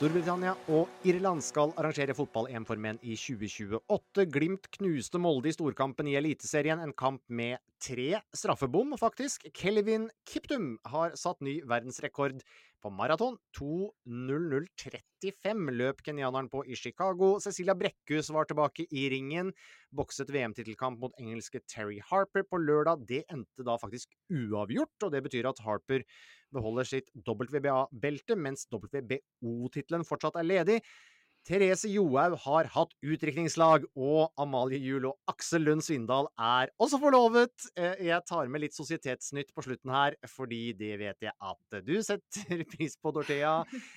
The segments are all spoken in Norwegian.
Storbritannia og Irland skal arrangere fotball-EM for menn i 2028. Glimt knuste Molde i storkampen i Eliteserien, en kamp med tre straffebom, faktisk. Kelvin Kiptum har satt ny verdensrekord på maraton. 2.00,35 løp kenyaneren på i Chicago. Cecilia Brekkhus var tilbake i ringen. Bokset VM-tittelkamp mot engelske Terry Harper på lørdag. Det endte da faktisk uavgjort, og det betyr at Harper beholder sitt WBA-belte, mens WBO-tittelen fortsatt er ledig. Therese Johaug har hatt utdrikningslag, og Amalie Juel og Aksel Lund Svindal er også forlovet. Eh, Jeg tar med litt sosietetsnytt på slutten her, fordi det vet jeg at du setter pris på, Dorthea.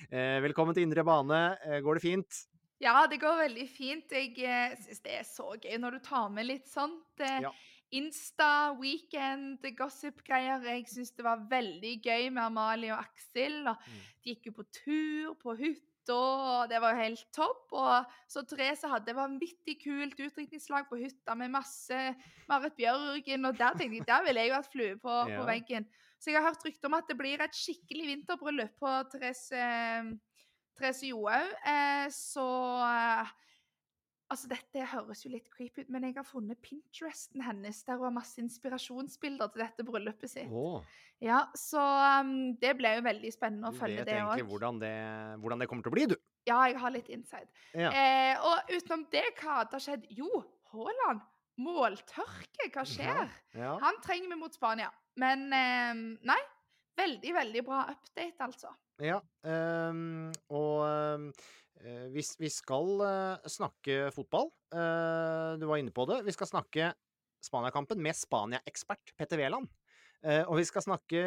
Eh, Velkommen til Indre bane. Eh, Går det fint? Ja, det går veldig fint. Jeg syns det er så gøy når du tar med litt sånt. Ja. Insta, weekend, gossip-greier. Jeg syns det var veldig gøy med Amalie og Aksel. Og Mm. de gikk jo på tur på hytta, og det var jo helt topp. Og så Therese hadde vanvittig kult utdrikningslag på hytta med masse Marit Bjørgen, og der tenkte jeg der ville jeg jo hatt flue på, Ja. på veggen. Så jeg har hørt rykter om at det blir et skikkelig vinterbryllup på Therese, Therese Johaug. Eh, så eh, Altså, dette høres jo litt creepy ut, men jeg har funnet Pinteresten hennes, der hun har masse inspirasjonsbilder til dette bryllupet sitt. Oh. Ja, så um, det ble jo veldig spennende å du følge vet det egentlig òg. hvordan det, hvordan det kommer til å bli, du. Ja, jeg har litt inside. Ja. Eh, og utenom det, hva hadde skjedd? Jo, Haaland. Måltørke, hva skjer? Ja. Han trenger vi mot Spania. Men eh, nei, veldig, veldig bra update, altså. Ja, um, og eh, vi, vi skal eh, snakke fotball. Eh, du var inne på det. Vi skal snakke Spania-kampen med Spania-ekspert Petter Wæland. Eh, og vi skal snakke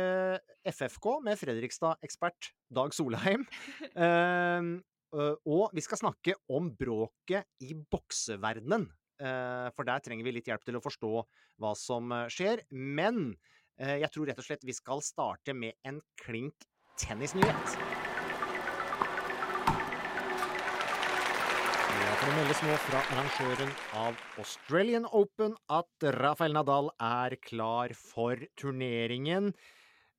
FFK med Fredrikstad-ekspert Dag Solheim. Ehm, eh, og vi skal snakke om bråket i bokseverdenen. Eh, for der trenger vi litt hjelp til å forstå hva som eh, skjer. Men eh, jeg tror rett og slett vi skal starte med en klink tennisnyhet. Det meldes nå fra arrangøren av Australian Open at Rafael Nadal er klar for turneringen.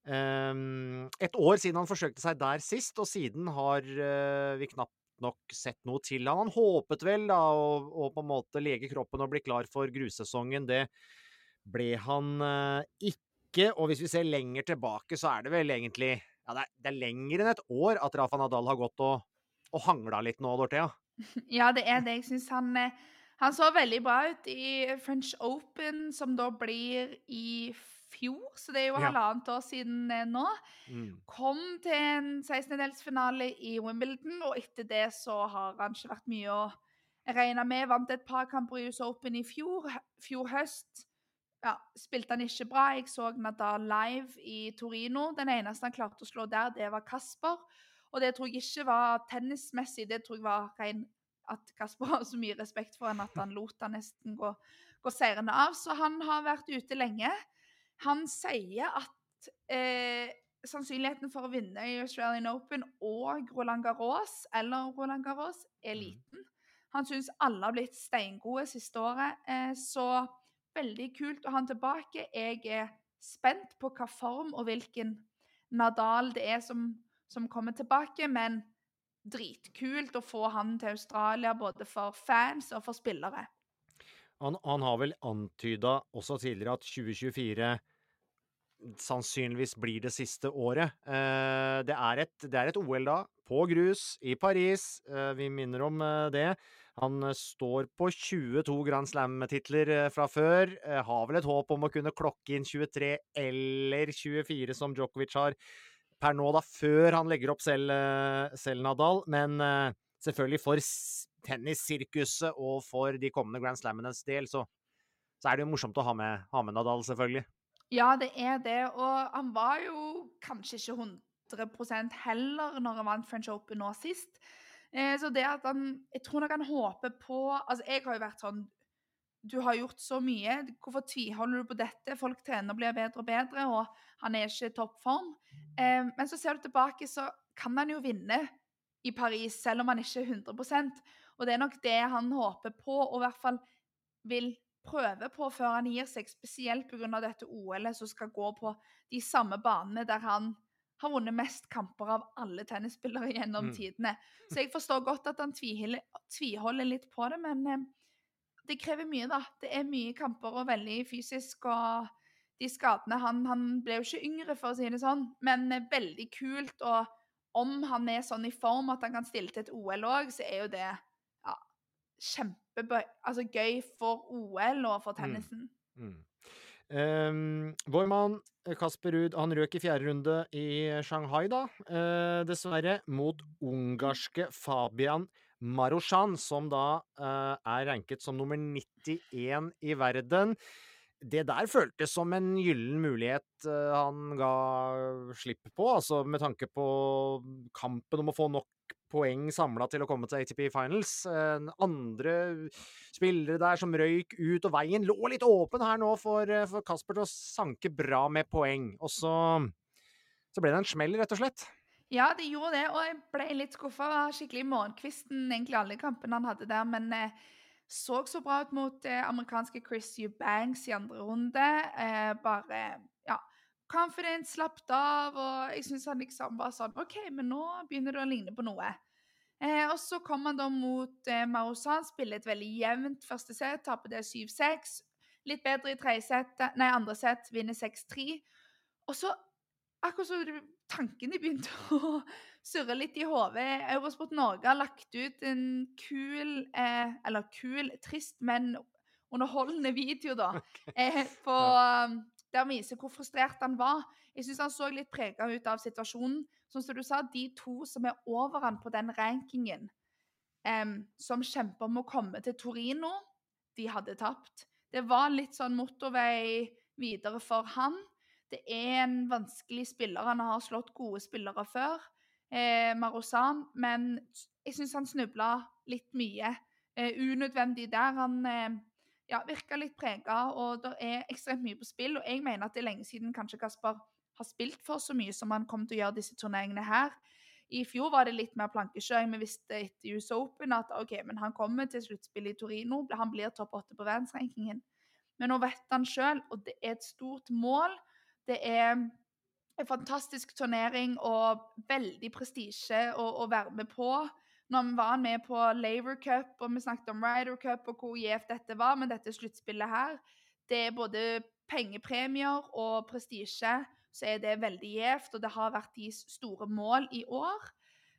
Ehm, et år siden han forsøkte seg der sist, og siden har eh, vi knapt nok sett noe til han. Han håpet vel da å, på en måte lege kroppen og bli klar for grussesongen. Det ble han eh, ikke. Og hvis vi ser lenger tilbake, så er det vel egentlig ja, det, er, det er lenger enn et år at Rafa Nadal har gått og, og hangla litt nå, Dorthea. Ja, det er det. Jeg syns han eh, Han så veldig bra ut i French Open, som da blir i fjor, så det er jo Ja. halvannet år siden eh, nå. Mm. Kom til en 16-delsfinale i Wimbledon, og etter det så har han ikke vært mye å regne med. Vant et par kamper i US Open i fjor, fjor høst. Ja, spilte han ikke bra. Jeg så Nadal live i Torino. Den eneste han klarte å slå der, det var Kasper. Og det tror jeg ikke var tennismessig, det tror jeg var ren at Kasper har så mye respekt for han at han lot han nesten gå, gå seirende av. Så han har vært ute lenge. Han sier at eh, sannsynligheten for å vinne i Australian Open og Roland Garros, eller Roland Garros, er liten. Han syns alle har blitt steingode siste året, eh, så veldig kult å ha han tilbake. Jeg er spent på hva form og hvilken Nadal det er som, som kommer tilbake, men dritkult å få han til Australia, både for fans og for spillere. Han, han har vel antyda også tidligere at 2024 sannsynligvis blir det siste året. Eh, det, er et, det er et OL da, på grus, i Paris. Eh, vi minner om eh, det. Han står på 22 Grand Slam-titler fra før. Har vel et håp om å kunne klokke inn 23 eller 24, som Djokovic har per nå, da, før han legger opp selv, eh, selv Nadal. Men selvfølgelig for tennissirkuset og for de kommende Grand Slammenes del, så, så, er det jo morsomt å ha med, ha med, Nadal, selvfølgelig. Ja, det er det. Og han var jo kanskje ikke 100% heller når han vant French Open nå sist. Eh, så det at han Jeg tror nok han håper på Altså, jeg har jo vært sånn Du har gjort så mye. Hvorfor tviholder du på dette? Folk trener og blir bedre og bedre, og han er ikke i toppform. Eh, men så ser du tilbake, så kan han jo vinne i Paris, selv om han ikke er 100% og det er nok det han håper på, og i hvert fall vil prøve på før han gir seg, spesielt pga. dette OL-et som skal gå på de samme banene der han har vunnet mest kamper av alle tennisspillere gjennom mm. tidene. Så jeg forstår godt at han tviholder, tviholder litt på det, men eh, det krever mye, da. Det er mye kamper og veldig fysisk. og de skadene han, han ble jo ikke yngre, for å si det sånn, men veldig kult. Og om han er sånn i form at han kan stille til et OL òg, så er jo det kjempegøy altså for OL og for mm. tennisen. Mm. Mm. Um, vår mann Kasper Ruud han røk i fjerde runde i Shanghai, da, uh, dessverre, mot ungarske Fabian Marosjan, som da uh, er ranket som nummer 91 i verden. Det der føltes som en gyllen mulighet uh, han ga slipp på, altså med tanke på kampen om å få nok poeng samla til å komme til ATP Finals. Andre spillere der som røyk ut, og veien lå litt åpen her nå for, eh, for Kasper til å sanke bra med poeng. Og så, så ble det en smell, rett og slett. Ja, det gjorde det, og jeg ble litt skuffa. Skikkelig morgenkvisten, egentlig alle kampene han hadde der. Men eh, så så bra ut mot eh, amerikanske Chris Eubanks i andre runde. Eh, bare ja, confident, slappet av, og jeg syns han liksom var sånn OK, men nå begynner du å ligne på noe. Eh, og så kom han da mot eh, Marosan, spiller et veldig jevnt første sett, taper det 7-6. Litt bedre i set, nei, andre sett, vinner 6-3. Og så, akkurat så tankene begynte å surre litt i hodet. Eurosport Norge har lagt ut en kul, eh, eller kul, trist, men underholdende video, da, eh, på um, der han viser hvor frustrert han var. Jeg syns han så litt prega ut av situasjonen. Sånn som du sa, de to som er over han på den rankingen, eh, som kjemper om å komme til Torino, de hadde tapt. Det var litt sånn motorvei videre for han. Det er en vanskelig spiller. Han har slått gode spillere før, eh, Marosan, men jeg syns han snubla litt mye. Eh, unødvendig der. Han eh, ja, virka litt prega, og det er ekstremt mye på spill. Og jeg mener at det er lenge siden kanskje Kasper har spilt for så mye som han kom til å gjøre disse turneringene her. I fjor var det litt mer plankekjøring. Vi visste etter US Open at ok, men han kommer til sluttspillet i Torino. Han blir topp åtte på verdensrankingen. Men nå vet han sjøl, og det er et stort mål. Det er en fantastisk turnering og veldig prestisje å, å være med på. Når vi var med på Laver Cup, og vi snakket om Ryder Cup og hvor gjevt dette var, men dette sluttspillet her, det er både pengepremier og prestisje, så er det veldig gjevt, og det har vært de store mål i år.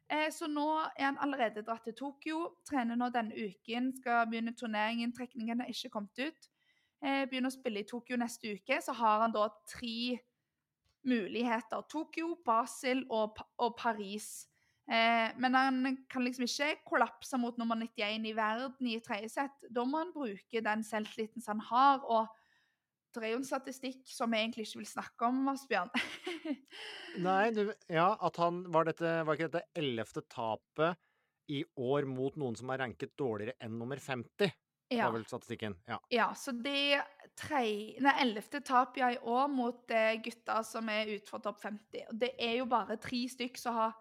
Eh, så nå er han allerede dratt til Tokyo, trener nå denne uken, skal begynne turneringen. Trekningen har ikke kommet ut. Eh, begynner å spille i Tokyo neste uke. Så har han da tre muligheter. Tokyo, Basel og, og Paris. Eh, men han kan liksom ikke kollapse mot nummer 91 i verden i tredje sett. Da må han bruke den selvtilliten han har. og det er jo en statistikk som jeg egentlig ikke vil snakke om, Asbjørn. Nei, du, ja, at han Var, dette, var ikke dette ellevte tapet i år mot noen som er ranket dårligere enn nummer 50? Ja. Var vel statistikken. Ja, ja så det ellevte tapet ja, i år mot eh, gutter som er utenfor topp 50. Og det er jo bare tre stykk som har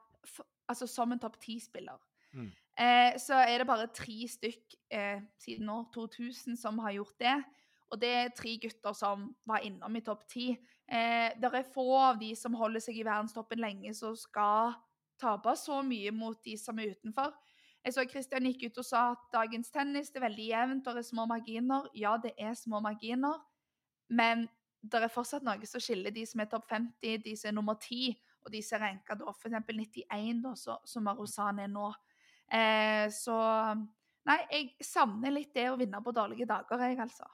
altså som en topp ti-spiller. Mm. Eh, så er det bare tre stykk eh, siden år 2000 som har gjort det. Og det er tre gutter som var innom i topp ti. Eh, det er få av de som holder seg i verdenstoppen lenge, som skal tape så mye mot de som er utenfor. Jeg så Kristian gikk ut og sa at dagens tennis det er veldig jevnt, det er små marginer. Ja, det er små marginer, men det er fortsatt noe som skiller de som er topp 50, de som er nummer 10, og de som er ranka da f.eks. 91, da, så, som Marozan er nå. Eh, så Nei, jeg savner litt det å vinne på dårlige dager, jeg, altså.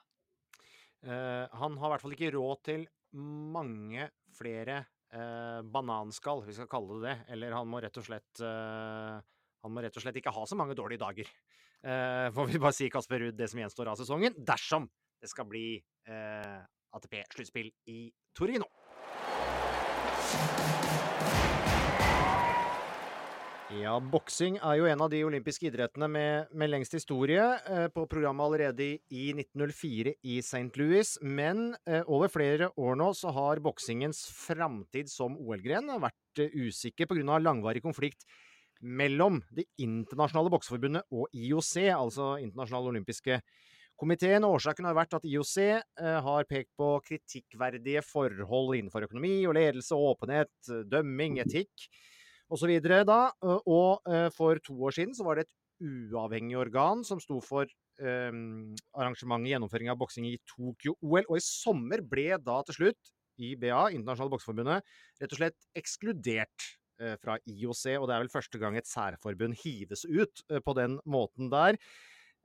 Eh, han har i hvert fall ikke råd til mange flere eh, bananskall, vi skal kalle det det. Eller han må rett og slett uh, Han må rett og slett ikke ha så mange dårlige dager. får vi bare si, Kasper Ruud, det som gjenstår av sesongen, dersom det skal bli ATP-sluttspill i Torino. Ja, boksing er jo en av de olympiske idrettene med, med lengst historie. Eh, på programmet allerede i 1904 i St. Louis. Men eh, over flere år nå så har boksingens framtid som OL-gren vært eh, usikker pga. langvarig konflikt mellom Det internasjonale bokseforbundet og IOC, altså Internasjonale olympiske komiteen. Årsaken har vært at IOC eh, har pekt på kritikkverdige forhold innenfor økonomi og ledelse, åpenhet, dømming, etikk osv. da. Og for to år siden så var det et uavhengig organ som sto for um, arrangementet gjennomføring av boksing i Tokyo-OL. Og i sommer ble da til slutt IBA, Internasjonale bokseforbundet, rett og slett ekskludert fra IOC. Og det er vel første gang et særforbund hives ut uh, på den måten der.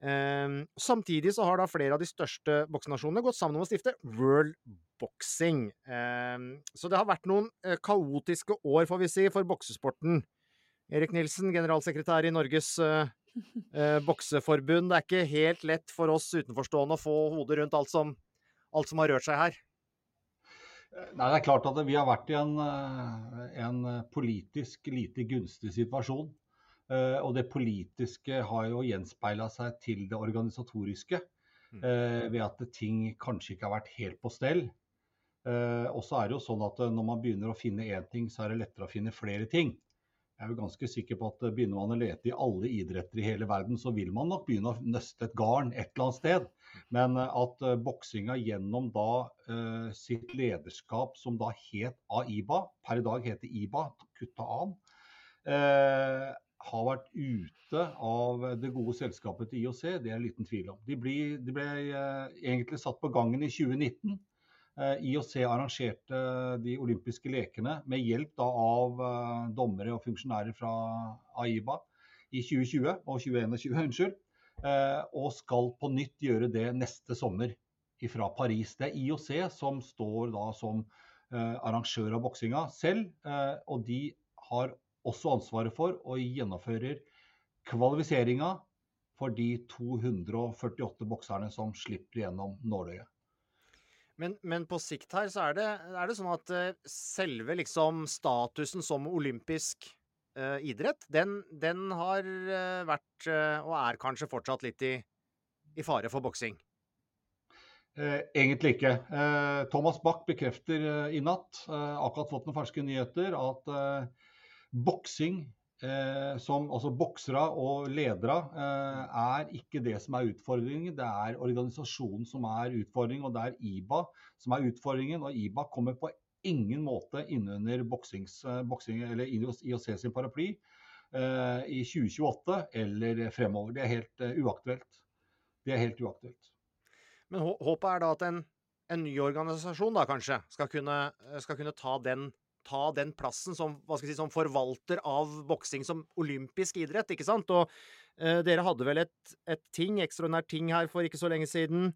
Um, samtidig så har da flere av de største boksenasjonene gått sammen om å stifte World Boxing. Um, så det har vært noen uh, kaotiske år, får vi si, for boksesporten. Erik Nilsen, generalsekretær i Norges bokseforbund. Det er ikke helt lett for oss utenforstående å få hodet rundt alt som, alt som har rørt seg her. Nei, det er klart at Vi har vært i en, en politisk lite gunstig situasjon. Eh, og det politiske har jo gjenspeila seg til det organisatoriske. Mm. Eh, ved at ting kanskje ikke har vært helt på stell. Eh, og så er det jo sånn at når man begynner å finne én ting, så er det lettere å finne flere ting. Jeg er jo ganske sikker på at begynner man å lete i alle idretter i hele verden, så vil man nok begynne å nøste et garn et eller annet sted. Men at boksinga gjennom da uh, sitt lederskap, som da het AIBA, per i dag heter IBA, kutta an, uh, har vært ute av det gode selskapet til IOC, det er en liten tvil om. De ble, de ble eh, egentlig satt på gangen i 2019. Eh, IOC arrangerte de olympiske lekene med hjelp av eh, dommere og funksjonærer fra AIBA i 2020 og 2021, unnskyld. Eh, og skal på nytt gjøre det neste sommer fra Paris. Det er IOC som står da som arrangør av boksinga selv, og de har også ansvaret for og gjennomfører kvalifiseringa for de 248 bokserne som slipper gjennom nåløyet. Men, men, på sikt her så er det, er det sånn at uh, selve liksom statusen som olympisk uh, idrett, den, den har uh, vært, og er kanskje fortsatt litt i, i fare for boksing? egentlig ikke. Thomas Bach bekrefter i natt, akkurat fått noen ferske nyheter, at Boksing, eh, som altså boksere og ledere, eh, er ikke det som er utfordringen. Det er organisasjonen som er utfordringen, og det er IBA som er utfordringen. Og IBA kommer på ingen måte innunder boksings, boksing, eller IOC sin paraply eh, i 2028 eller fremover. Det er helt uh, uaktuelt. Det er helt uaktuelt. Men håpet er da at en, en ny organisasjon da kanskje skal kunne, skal kunne ta den ta den plassen som, si, som forvalter av boksing som olympisk idrett, ikke sant? Og eh, dere hadde vel et, et ting, ekstraordinært ting her for ikke så lenge siden,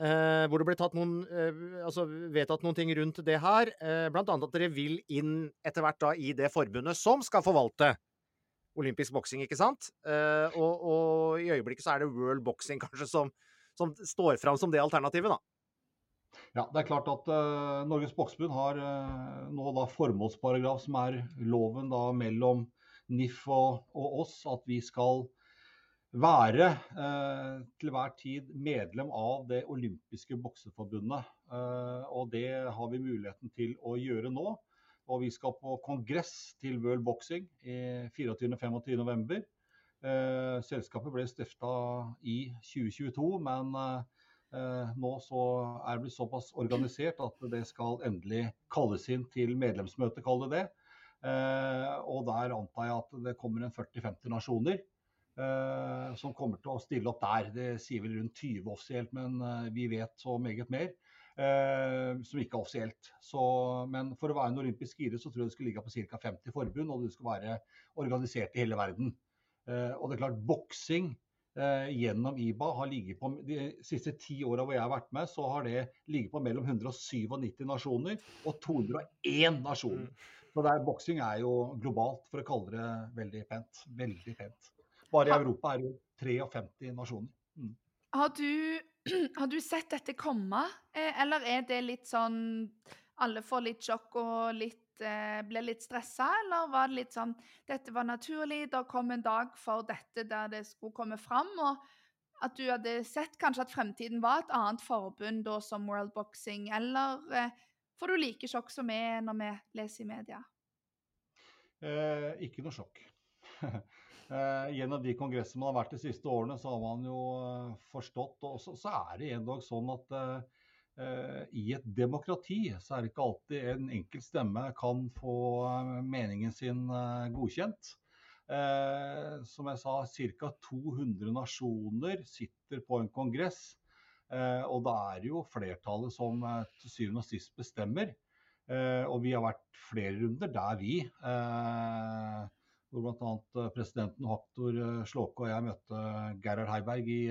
eh, hvor det ble tatt noen, eh, altså vedtatt noen ting rundt det her. Eh, blant annet at dere vil inn etter hvert da i det forbundet som skal forvalte olympisk boksing, ikke sant? Og, og, i øyeblikket så er det World Boxing kanskje som, som står fram som det alternativet, da. Ja, det er klart at uh, Norges Bokseforbund har uh, nå da formålsparagraf som er loven da mellom NIF og, og oss, at vi skal være uh, til hver tid medlem av det olympiske bokseforbundet. og det har vi muligheten til å gjøre nå. Og vi skal på kongress til World Boxing i 24.-25.11. selskapet ble stifta i 2022, men Nå så er det blitt såpass organisert at det skal endelig kalles inn til medlemsmøte, kall det det. Og der antar jeg at det kommer en 40-50 nasjoner som kommer til å stille opp der. Det sier vel rundt 20 offisielt, men vi vet så meget mer. Eh, som ikke er offisielt. Så, men for å være en olympisk idrett så tror jeg det skulle ligge på ca. 50 forbund, og det skulle være organisert i hele verden. Eh, og det er klart, boksing eh, gjennom IBA har ligget på De siste ti åra hvor jeg har vært med, så har det ligget på mellom 197 nasjoner og 201 nasjoner. Mm. Så der, boksing er jo globalt, for å kalle det veldig pent. Veldig pent. Bare i Europa er det jo 53 nasjoner. Mm. Har du Har du sett dette komme, eh, eller er det litt sånn alle får litt sjokk og litt, eh, blir litt stressa, eller var det litt sånn dette var naturlig, det kom en dag for dette der det skulle komme fram, og at du hadde sett kanskje at fremtiden var et annet forbund da som World Boxing, eller eh, får du like sjokk som vi når vi leser i media? Eh, ikke noe sjokk. Eh, gjennom de kongressene man har vært de siste årene, så har man jo eh, forstått. Og så, så er det endog sånn at uh, i et demokrati så er det ikke alltid en enkelt stemme kan få meningen sin uh, godkjent. Som jeg sa, ca. 200 nasjoner sitter på en kongress. og da er det jo flertallet som til syvende og sist bestemmer. og vi har vært flere runder der vi hvor bl.a. Eh, presidenten Haktor eh, Slåke og jeg møtte Gerhard Heiberg i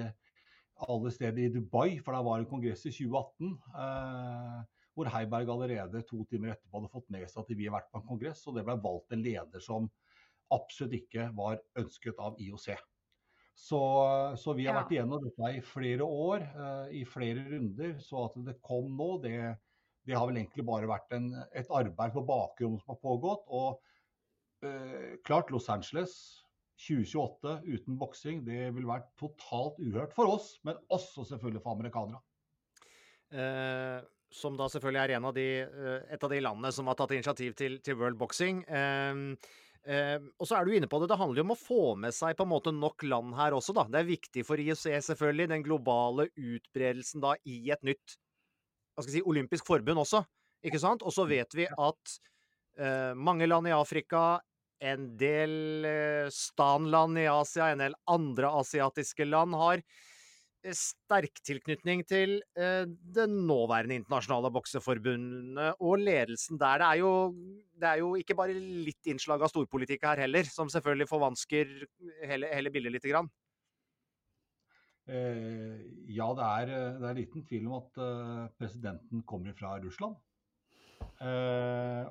alle steder i Dubai, for der var en kongress i 2018. Eh, hvor Heiberg allerede to timer etterpå hadde fått med seg at vi har vært på en kongress, og det ble valgt en leder som absolutt ikke var ønsket av IOC. Så, så vi har vært igjennom dette i flere år, eh, i flere runder. Så at det kom nå, det, det har vel egentlig bare vært en, et arbeid på bakrommet som har pågått. og eh, klart Los Angeles 2028 uten boksing, det ville vært totalt uhørt for oss, men også selvfølgelig for amerikanere. Eh, som da selvfølgelig er av de, eh, et av de landene som har tatt initiativ til, til World Boxing. Eh, eh, og så er du inne på det, det handler jo om å få med seg på en måte nok land her også, da. Det er viktig for IOC selvfølgelig, den globale utbredelsen da i et nytt hva skal jeg si, olympisk forbund også, ikke sant? Og så vet vi at eh, mange land i Afrika, en del eh, stanland i Asia, en del andre asiatiske land har eh, sterk tilknytning til eh, det nåværende internasjonale bokseforbundet og ledelsen der. Det er, jo, det er jo ikke bare litt innslag av storpolitikk her heller, som selvfølgelig forvansker hele, hele bildet lite grann. Ja, det er, det er, liten tvil om at presidenten kommer fra Russland.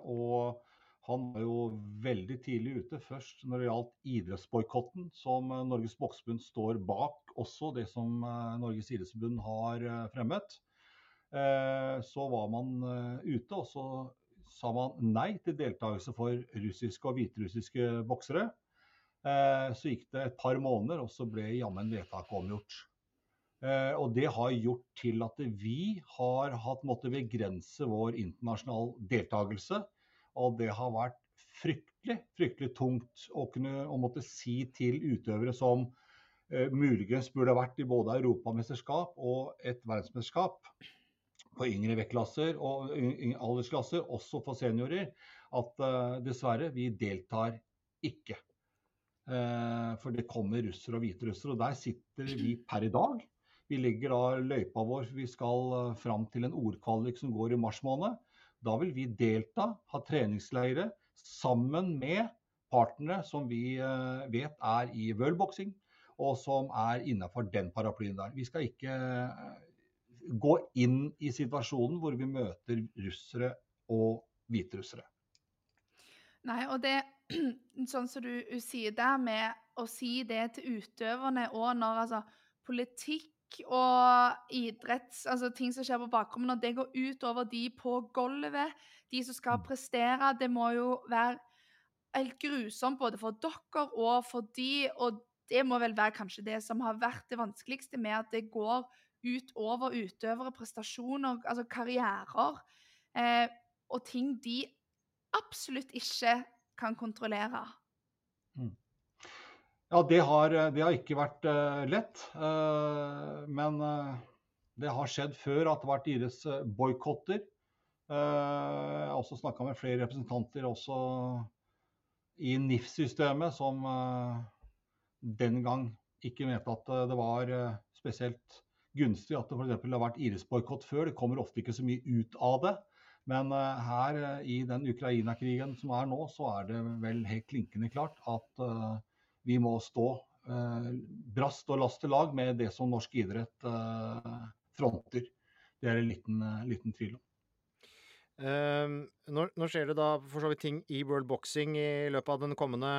Og han var jo veldig tidlig ute, først når det gjaldt idrettsboikotten, som eh, Norges Bokseforbund står bak også, det som eh, Norges idrettsforbund har eh, fremmet. Så var man ute, og så sa man nei til deltakelse for russiske og hviterussiske boksere. Så gikk det et par måneder, og så ble jammen vedtaket omgjort. Og det har gjort til at vi har hatt måttet begrense vår internasjonale deltakelse og det har vært fryktelig, fryktelig tungt å, kunne, å måtte si til utøvere som uh, muligens burde vært i både europamesterskap og et verdensmesterskap på yngre vektklasser og aldersklasser, også for seniorer, at uh, dessverre, vi deltar ikke. Uh, for det kommer russere og hviterussere, og der sitter vi per i dag. Vi legger da løypa vår, vi skal fram til en ordkvalik som går i mars måned. Da vil vi delta, ha treningsleire sammen med partnere som vi eh, vet er i worldboxing, og som er innenfor den paraplyen der. Vi skal ikke eh, gå inn i situasjonen hvor vi møter russere og hviterussere. Nei, og det sånn som du sier der med å si det til utøverne og når altså politikk og idretts, altså ting som skjer på bakrommet, når det går ut over de på gulvet, de som skal mm. prestere, det må jo være helt grusomt både for dere og for de, og det må vel være kanskje det som har vært det vanskeligste med at det går ut over utøvere, prestasjoner, altså karrierer, eh, og ting de absolutt ikke kan kontrollere. Ja, det har, det har, ikke vært uh, lett. Uh, men Det har skjedd før at det har vært idrettsboikotter. Jeg har også snakka med flere representanter også i NIF-systemet som den gang ikke mente at det var spesielt gunstig at det f.eks. har vært idrettsboikott før. Det kommer ofte ikke så mye ut av det. Men her i den Ukraina-krigen som er nå, så er det vel helt klinkende klart at vi må stå brast og last til lag med det som norsk idrett fronter. Det er det en liten, liten tvil om. Uh, nå, nå, skjer det da for så vidt ting i World Boxing i løpet av den kommende,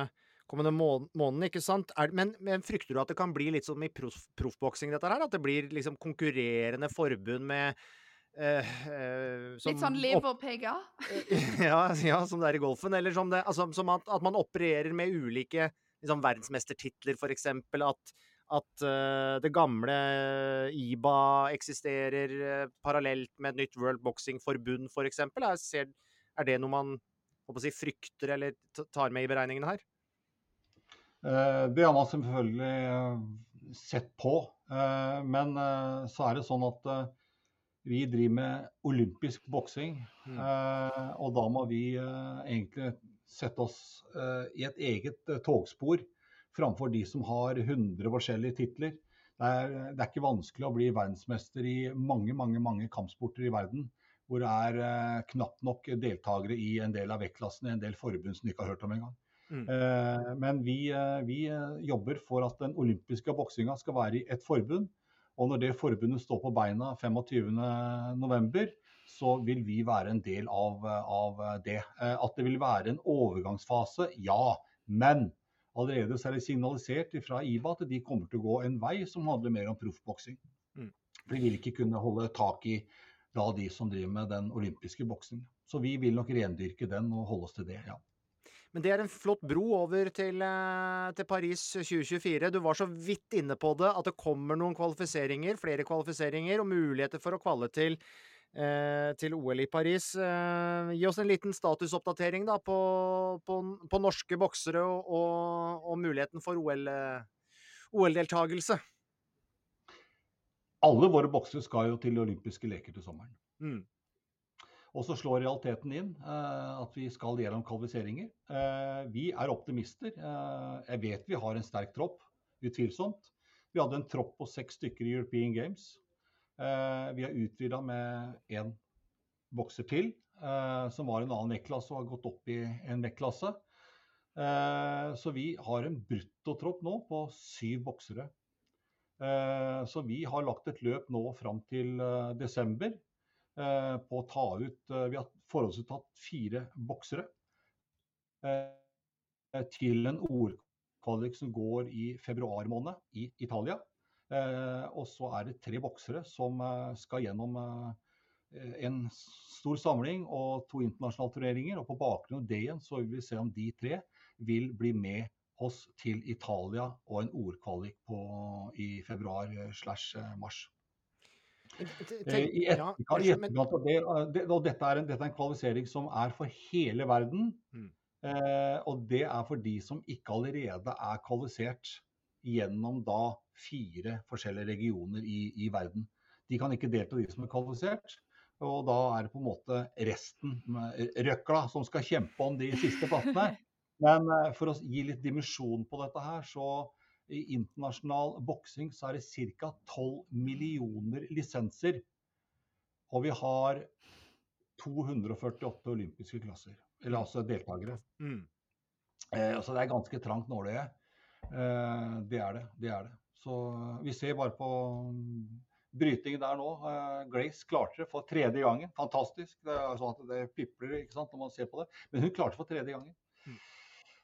kommende måneden, ikke sant? Er, men, men, frykter du at det kan bli litt som i proffboksing, dette her? At det blir liksom konkurrerende forbund med uh, uh, Litt sånn leverpegga? ja, ja, som det er i golfen. Eller som, det, altså, som at, at, man opererer med ulike liksom, verdensmestertitler, f.eks. At at uh, det gamle IBA eksisterer uh, parallelt med et nytt World Boxing-forbund, f.eks. Er, er det noe man si, frykter eller tar med i beregningene her? Uh, det har man selvfølgelig sett på. men så er det sånn at vi driver med olympisk boksing. Mm. og da må vi egentlig sette oss i et eget togspor framfor de som har 100 forskjellige titler. Det er, det er, ikke vanskelig å bli verdensmester i mange mange, mange kampsporter i verden hvor det er eh, knapt nok deltakere i en del av vektklassene, en del forbund som du ikke har hørt om engang. Mm. Eh, men vi, eh, vi, eh, jobber for at den olympiske boksinga skal være i et forbund. Og når det forbundet står på beina 25.11, så vil vi være en del av, av det. Eh, at det vil være en overgangsfase, ja. Men Allerede så er det signalisert fra IBA at de kommer til å gå en vei som handler mer om proffboksing. Mm. De vil ikke kunne holde tak i da de som driver med den olympiske boksingen. Så vi vil nok rendyrke den og holde oss til det, ja. Men det er en flott bro over til, eh, til, Paris 2024. Du var så vidt inne på det, at det kommer noen kvalifiseringer, flere kvalifiseringer og muligheter for å kvalle til Eh, til OL i Paris. Eh, gi oss en liten statusoppdatering da, på, på, på norske boksere og, og, og, muligheten for OL-deltakelse. OL Alle våre boksere skal jo til olympiske leker til sommeren. Mm. Og så slår realiteten inn eh, at vi skal gjennom kvalifiseringer. Eh, vi er optimister. Eh, jeg vet vi har en sterk tropp, utvilsomt. Vi hadde en tropp på seks stykker i European Games. Eh, vi har utvida med én bokser til, eh, som var en annen vektklasse og har gått opp i en vektklasse. Eh, så vi har en bruttotropp nå på syv boksere. Så vi har lagt et løp nå fram til desember på å ta ut Vi har forholdsvis tatt fire boksere til en OL-kvalik som går i februar måned i Italia. Eh, og så er det tre boksere som eh, skal gjennom eh, en stor samling og to internasjonale turneringer. Og på bakgrunn av det igjen så vil vi se om de tre vil bli med oss til Italia og en OL-kvalik i februar slash mars. I etterkant av det, og dette er, en, dette er en kvalifisering som er for hele verden. Mm. og det er for de som ikke allerede er kvalifisert gjennom da fire forskjellige regioner i, i, verden. De kan ikke delta, de som er kvalifisert. Og da er det på en måte resten, røkla, som skal kjempe om de siste plassene. Men eh, for å gi litt dimensjon på dette her, så i internasjonal boksing så er det ca. 12 millioner lisenser. Og vi har 248 olympiske klasser. Eller altså deltakere. Mm. Eh, så det er ganske trangt nåløye. Eh, det er det. Det er det. Så vi ser bare på mm, brytingen der nå. Eh, Grace klarte det for tredje gangen. Fantastisk. Det er sånn at det pipler ikke sant, når man ser på det. Men hun klarte det for tredje gangen. Mm.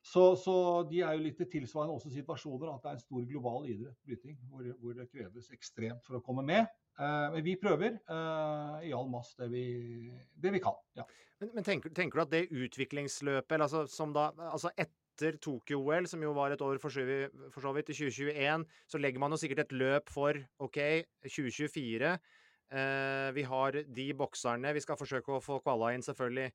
Så, så, de er jo litt tilsvarende også situasjoner at det er en stor global idrett, bryting, hvor, hvor det kreves ekstremt for å komme med. Eh, men vi prøver eh, i all mass det vi, det vi kan. Ja. Men, men tenker, tenker, du at det utviklingsløpet, altså, som da, altså et, etter Tokyo-OL, som jo var et år for så vidt, i 2021, så legger man jo sikkert et løp for OK, 2024. Eh, vi har de bokserne. Vi skal forsøke å få kvala inn, selvfølgelig.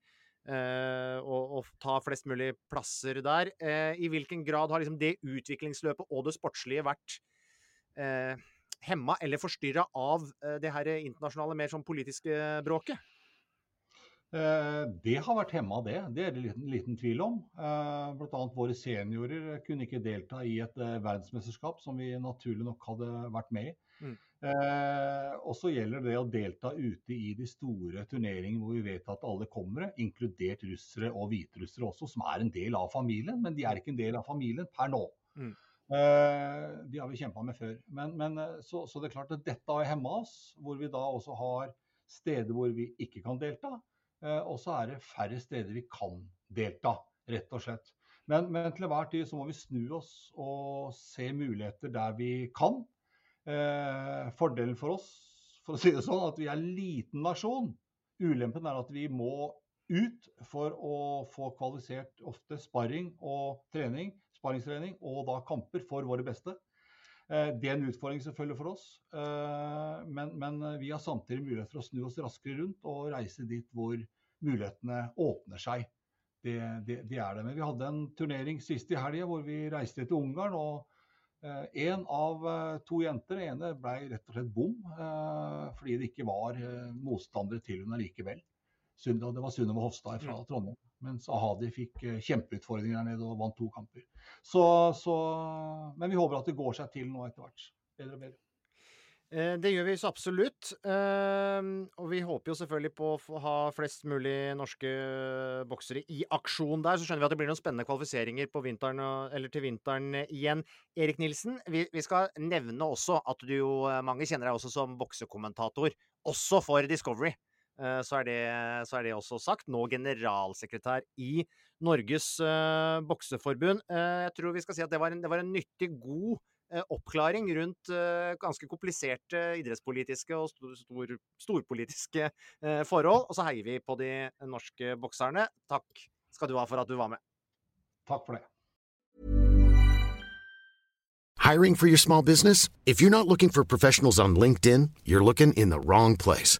Eh, og, og, ta flest mulig plasser der. Eh, I hvilken grad har liksom det utviklingsløpet og det sportslige vært eh, hemma eller forstyrra av det her internasjonale, mer sånn politiske bråket? Eh, det har vært hemma, det. Det er det liten, liten tvil om. Eh, Bl.a. våre seniorer kunne ikke delta i et eh, verdensmesterskap som vi naturlig nok hadde vært med i. Mm. Og så gjelder det å delta ute i de store turneringene hvor vi vet at alle kommer, inkludert russere og hviterussere også, som er en del av familien. Men de er ikke en del av familien per nå. Mm. De har vi kjempa med før. Men, men så, så, det er klart at dette har hemma oss, hvor vi da også har steder hvor vi ikke kan delta. Eh, og så er det færre steder vi kan delta, rett og slett. Men, men til enhver tid så må vi snu oss og se muligheter der vi kan. Eh, fordelen for oss for å si det sånn, at vi er en liten nasjon. Ulempen er at vi må ut for å få kvalifisert ofte sparring og trening, sparringstrening og da kamper for våre beste. Eh, det er en utfordring selvfølgelig for oss, eh, men, men, vi har samtidig mulighet for å snu oss raskere rundt og reise dit hvor mulighetene åpner seg. Det, det, det er det. Men vi hadde en turnering sist i helga hvor vi reiste til Ungarn. og en eh, av to jenter, den ene ble rett og slett bom fordi det ikke var motstandere til henne likevel. Det var Sunniva Hofstad fra mm. Trondheim. Mens Ahadi fikk kjempeutfordringer der nede og vant to kamper. Så, så, men vi håper at det går seg til nå etter hvert. Bedre og bedre. Eh, det gjør vi så absolutt. Ehm, og vi håper jo selvfølgelig på å ha flest mulig norske boksere i aksjon der. Så skjønner vi at det blir noen spennende kvalifiseringer vinteren, til vinteren igjen. Erik Nilsen, vi, vi, skal nevne også at du jo mange kjenner deg også som boksekommentator, også for Discovery. Eh, så er, det, så er, det, også sagt. Nå generalsekretær i Norges uh, bokseforbund. Uh, jeg tror vi skal si at det var en, det var en nyttig, god uh, oppklaring rundt ganske kompliserte idrettspolitiske og stor, stor, storpolitiske forhold. Og så heier vi på de norske bokserne. Takk skal du ha for at du var med. Takk for det. Hiring for your small business? If you're not looking for professionals on LinkedIn, you're looking in the wrong place.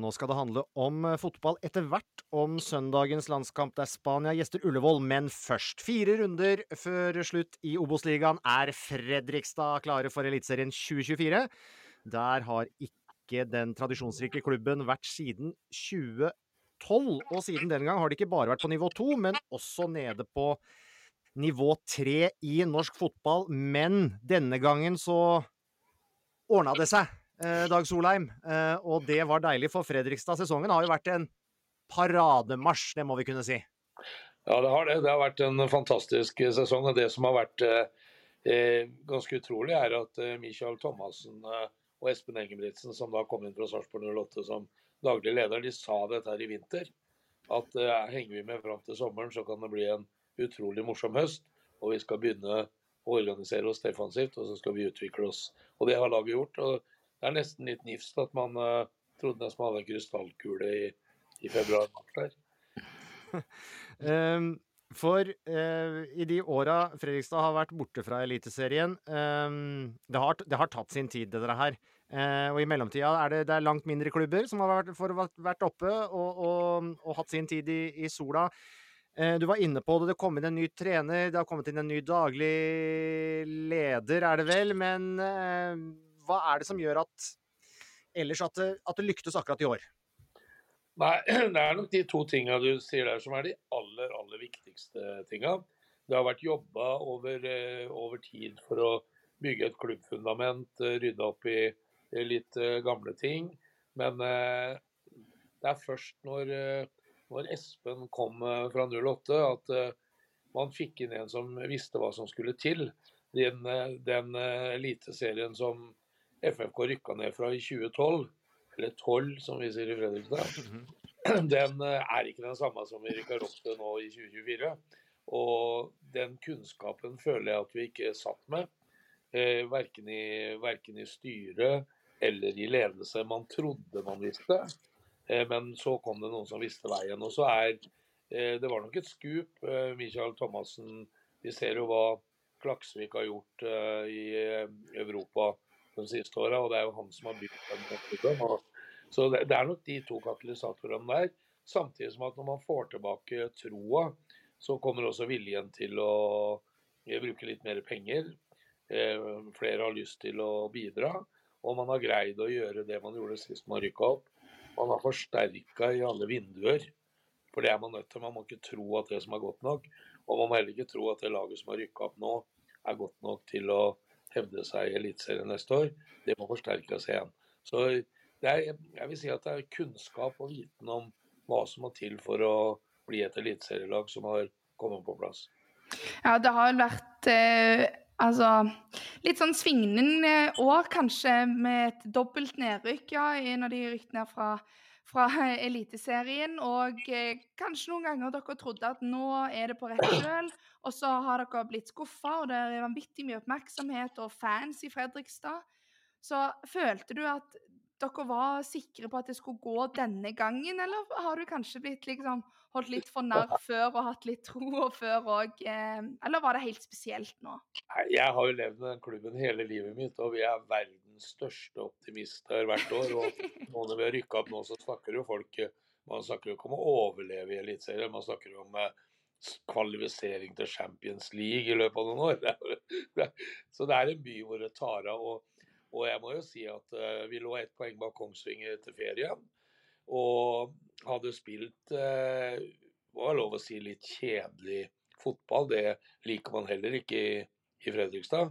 Nå skal det handle om eh, fotball etter hvert, om søndagens landskamp der Spania gjester Ullevål. Men først, fire runder før slutt i Obos-ligaen er Fredrikstad klare for Eliteserien 2024. Der har ikke den tradisjonsrike klubben vært siden 2012. Og siden den gang har de ikke bare vært på nivå to, men også nede på nivå tre i norsk fotball. Men denne gangen så ordna det seg. Eh, Dag Solheim. Eh, og det var deilig for Fredrikstad. Sesongen har jo vært en parademarsj, det må vi kunne si. Ja, det har det. Det har vært en fantastisk sesong. og Det som har vært eh, ganske utrolig, er at eh, Michael Thomassen eh, og Espen Engebrigtsen, som da kom inn fra Sarpsborg 08 som daglig leder, de sa dette her i vinter. At eh, henger vi med fram til sommeren, så kan det bli en utrolig morsom høst. Og vi skal begynne å organisere oss defensivt, og så skal vi utvikle oss. Og det har laget gjort. og det er nesten litt nifst at man uh, trodde nesten man hadde en krystallkule i, i februar-mars der. um, for uh, i de åra Fredrikstad har vært borte fra Eliteserien um, det, har, det, har, tatt sin tid, det her. Uh, og i mellomtida er det, det er langt mindre klubber som har vært, vært oppe og, og, og, hatt sin tid i, i sola. Du var inne på det, det kom inn en ny trener, det har kommet inn en ny daglig leder, er det vel. Men hva er det som gjør at ellers at det, at det lyktes akkurat i år? Nei, det er nok de to tinga du sier der som er de aller, aller viktigste tinga. Det har vært jobba over, eh, over, tid for å bygge et klubbfundament, eh, rydde opp i litt eh, gamle ting. Men det er først når, når Espen kom fra 08 at man fikk inn en som visste hva som skulle til. Den, den eliteserien som FFK rykka ned fra i 2012, eller 12 som vi sier i Fredrikstad, mhm. den er ikke den samme som vi rykker opp til nå i 2024. Og den kunnskapen føler jeg at vi ikke satt med. Eh, verken, i, verken i styret eller i ledelse. Man trodde man visste, eh, men så kom det noen som visste veien. Og så er eh, Det var nok et skup. Eh, Michael Thomassen Vi ser jo hva Klaksvik har gjort eh, i eh, Europa de siste åra, og det er jo han som har bygd den. Så det, det er nok de to katalysatorene der. Samtidig som at når man får tilbake troa så kommer også viljen til å eh, bruke litt mer penger. Eh, flere har lyst til å bidra. Og man har greid å gjøre det man gjorde sist man rykka opp. Man har forsterka i alle vinduer. For det er man nødt til. Man må ikke tro at det som er godt nok. Og man må heller ikke tro at det laget som har rykka opp nå, er godt nok til å hevde seg i Eliteserien neste år. Det må forsterkes igjen. Så er, jeg vil si at det er kunnskap og viten om hva som må til for å bli et eliteserielag som har kommet på plass. Ja, det har vært eh, altså litt sånn svingende år, kanskje, med et dobbelt nedrykk. Ja, når de rykkene ned fra, fra Eliteserien. Og eh, kanskje noen ganger dere trodde at nå er det på rett kjøl, og så har dere blitt skuffa, og det er vanvittig mye oppmerksomhet og fans i Fredrikstad. Så følte du at dere var sikre på at det skulle gå denne gangen, eller har du kanskje blitt liksom holdt litt for narr før og hatt litt tro før òg? Eh, eller var det helt spesielt nå? Jeg har jo levd med den klubben hele livet mitt, og vi er verdens største optimister hvert år. Og nå når vi har rykka opp nå, så snakker jo folk Man snakker jo ikke om å overleve i Eliteserien, man snakker jo om eh, kvalifisering til Champions League i løpet av noen år. Så det er en by hvor det tar av. og og jeg må jo si at uh, vi lå ett poeng bak Kongsvinger til ferien. Og hadde spilt uh, var lov å si litt kjedelig fotball. Det liker man heller ikke i, i Fredrikstad.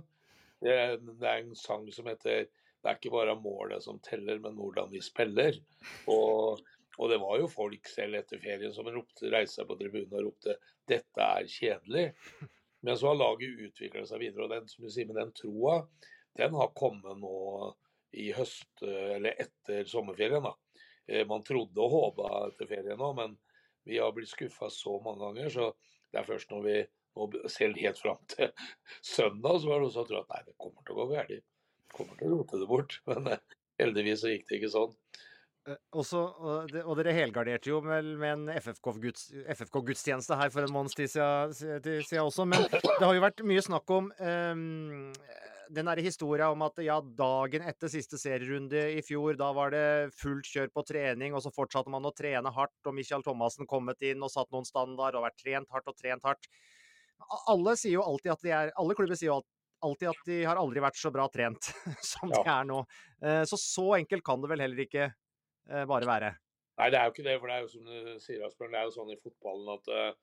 Det, det, er en sang som heter 'Det er ikke bare målet som teller, men hvordan vi spiller'. Og, og det var jo folk selv etter ferien som ropte, reiste seg på tribunen og ropte 'dette er kjedelig'. Men så har laget utvikla seg videre, og den, som du sier, med den troa den har kommet nå i høst, eller etter sommerferien. da. Eh, man trodde og håpa etter ferien nå, men vi har blitt skuffa så mange ganger. Så det er først når vi nå selv helt fram til søndag, så var det noen som trodde at nei, det kommer til å gå galt. Kommer til å rote det bort. Men eh, heldigvis så gikk det ikke sånn. Eh, også, og, dere helgarderte jo med, en FFK-gudstjeneste her for en måneds tid siden, også. Men det har jo vært mye snakk om um, den derre historia om at ja, dagen etter siste serierunde i fjor, da var det fullt kjør på trening, og så fortsatte man å trene hardt, og Michael Thomassen kommet inn og satt noen standard og vært trent hardt og trent hardt. Alle sier jo alltid at de er Alle klubber sier jo alltid at de har aldri vært så bra trent som ja. de er nå. Eh, så så enkelt kan det vel heller ikke eh, bare være. Nei, det er jo ikke det. For det er jo som du sier, Asbjørn, det er jo sånn i fotballen at uh,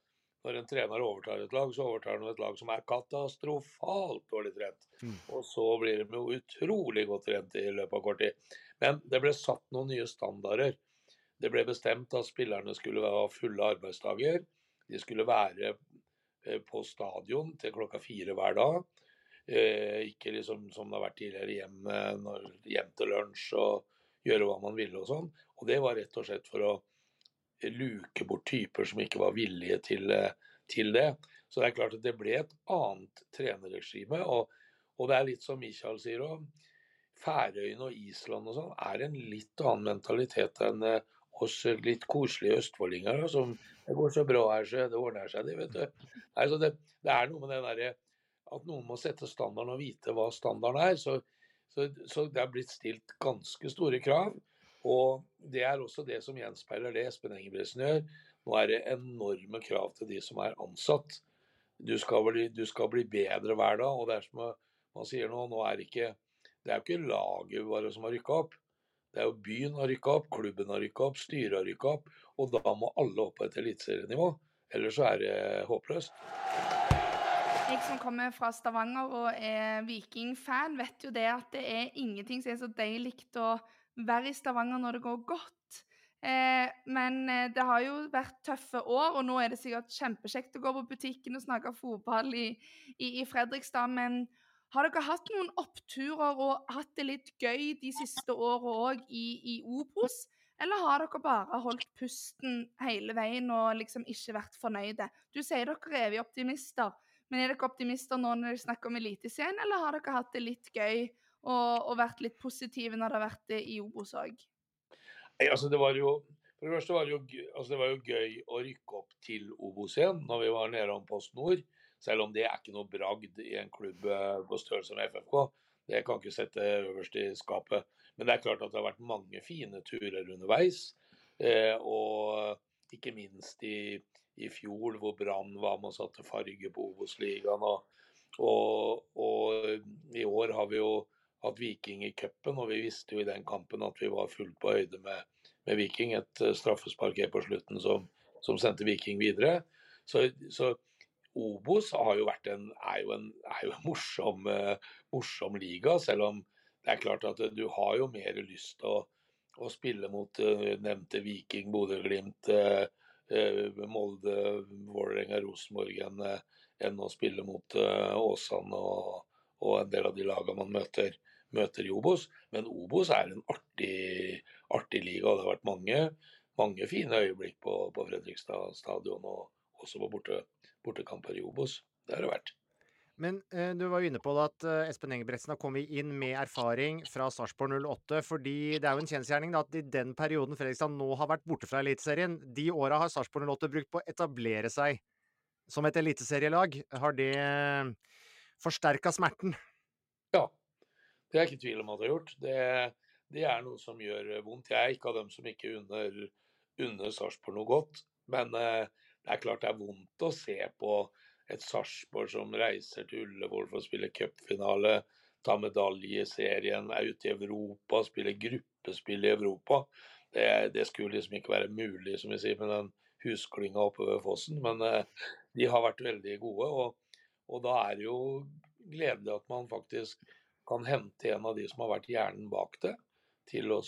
når en trener overtar et lag, så overtar han et lag som er katastrofalt dårlig trent. Mm. Og så blir de jo utrolig godt trent i løpet av kort tid. Men det ble satt noen nye standarder. Det ble bestemt at spillerne skulle ha fulle arbeidsdager. De skulle være eh, på stadion til klokka fire hver dag. Eh, ikke liksom som det har vært tidligere hjem, hjem til lunsj og gjøre hva man ville og sånn. Og det var rett og slett for å luke bort typer som ikke var villige til, eh, til det. Så det er klart at det ble et annet trenerregime. Og, og det er litt som Michael sier òg. Færøyene og Island og sånn er en litt annen mentalitet enn eh, oss litt koselige østfoldinger som Det går så bra her, så det ordner seg, det, vet du. Nei, det, det, er noe med det derre at noen må sette standarden og vite hva standarden er. Så, så, så det er blitt stilt ganske store krav. Og det er også det som gjenspeiler det Espen Engebretsen gjør. Nå er det enorme krav til de som er ansatt. Du skal bli, du skal bli bedre hver dag. og det er som man sier nå, nå er ikke det er jo ikke laget bare som har rykka opp. Det er jo byen har rykka opp, klubben har rykka opp, styret har rykka opp. Og da må alle opp på et eliteserienivå. Ellers så er det håpløst. Jeg som kommer fra Stavanger og er Viking-fan, vet jo det at det er ingenting som er så deilig å være i Stavanger når det går godt. Eh, men eh, det har jo vært tøffe år, og nå er det sikkert kjempekjekt å gå på butikken og snakke fotball i, i, i Fredrikstad. Men har dere hatt noen oppturer og hatt det litt gøy de siste åra òg i, i, Obos? Eller har dere bare holdt pusten hele veien og liksom ikke vært fornøyde? Du sier dere er evige optimister, men er dere optimister nå når dere snakker om Eliteserien, eller har dere hatt det litt gøy og, og vært litt positive når det har vært det i Obos òg? Altså, det var jo for det første var det, jo, altså det var jo gøy å rykke opp til Obos igjen når vi var nede om Post Nord. Selv om det er ikke noe bragd i en klubb eh, på størrelse med FFK. Det kan ikke sette øverst i skapet. Men det er klart at det har vært mange fine turer underveis. Eh, og ikke minst i, i fjor, hvor Brann var med og satte farge på Obos-ligaen. Og, og, og, i år har vi jo hatt Viking i cupen, og vi visste jo i den kampen at vi var fullt på høyde med, med Viking. Et straffespark her på slutten som, som sendte Viking videre. Så, så Obos jo en, er, jo en, er jo en morsom, uh, morsom, liga, selv om det er klart at du har jo mer lyst til å, å, spille mot uh, nevnte Viking, Bodø-Glimt, Molde, Vålerenga, Rosenborg enn, enn å spille mot Åsane og, og, en del av de lagene man møter, møter, i Obos. Men Obos er en artig, artig liga, det har vært mange, mange fine øyeblikk på, på Fredrikstad stadion. og også på borte, bortekamper i Obos. Det har det vært. Men eh, du var jo inne på det at eh, Espen Engebretsen har kommet inn med erfaring fra Sarpsborg 08. fordi det er jo en kjensgjerning at i den perioden Fredrikstad nå har vært borte fra Eliteserien, de åra har Sarpsborg 08 brukt på å etablere seg som et eliteserielag. Har det eh, forsterka smerten? Ja, det er ikke tvil om at det har gjort. Det, det, er noe som gjør vondt. Jeg er ikke av dem som ikke unner, unner Sarpsborg noe godt. Men eh, det er klart det er vondt å se på et Sarpsborg som reiser til Ullevål for å spille cupfinale, ta medalje i serien, er ute i Europa, spiller gruppespill i Europa. Det, det, skulle liksom ikke være mulig, som vi sier, med den husklynga oppe ved fossen. Men eh, de har vært veldig gode, og, og, da er det jo gledelig at man faktisk kan hente en av de som har vært hjernen bak det, til å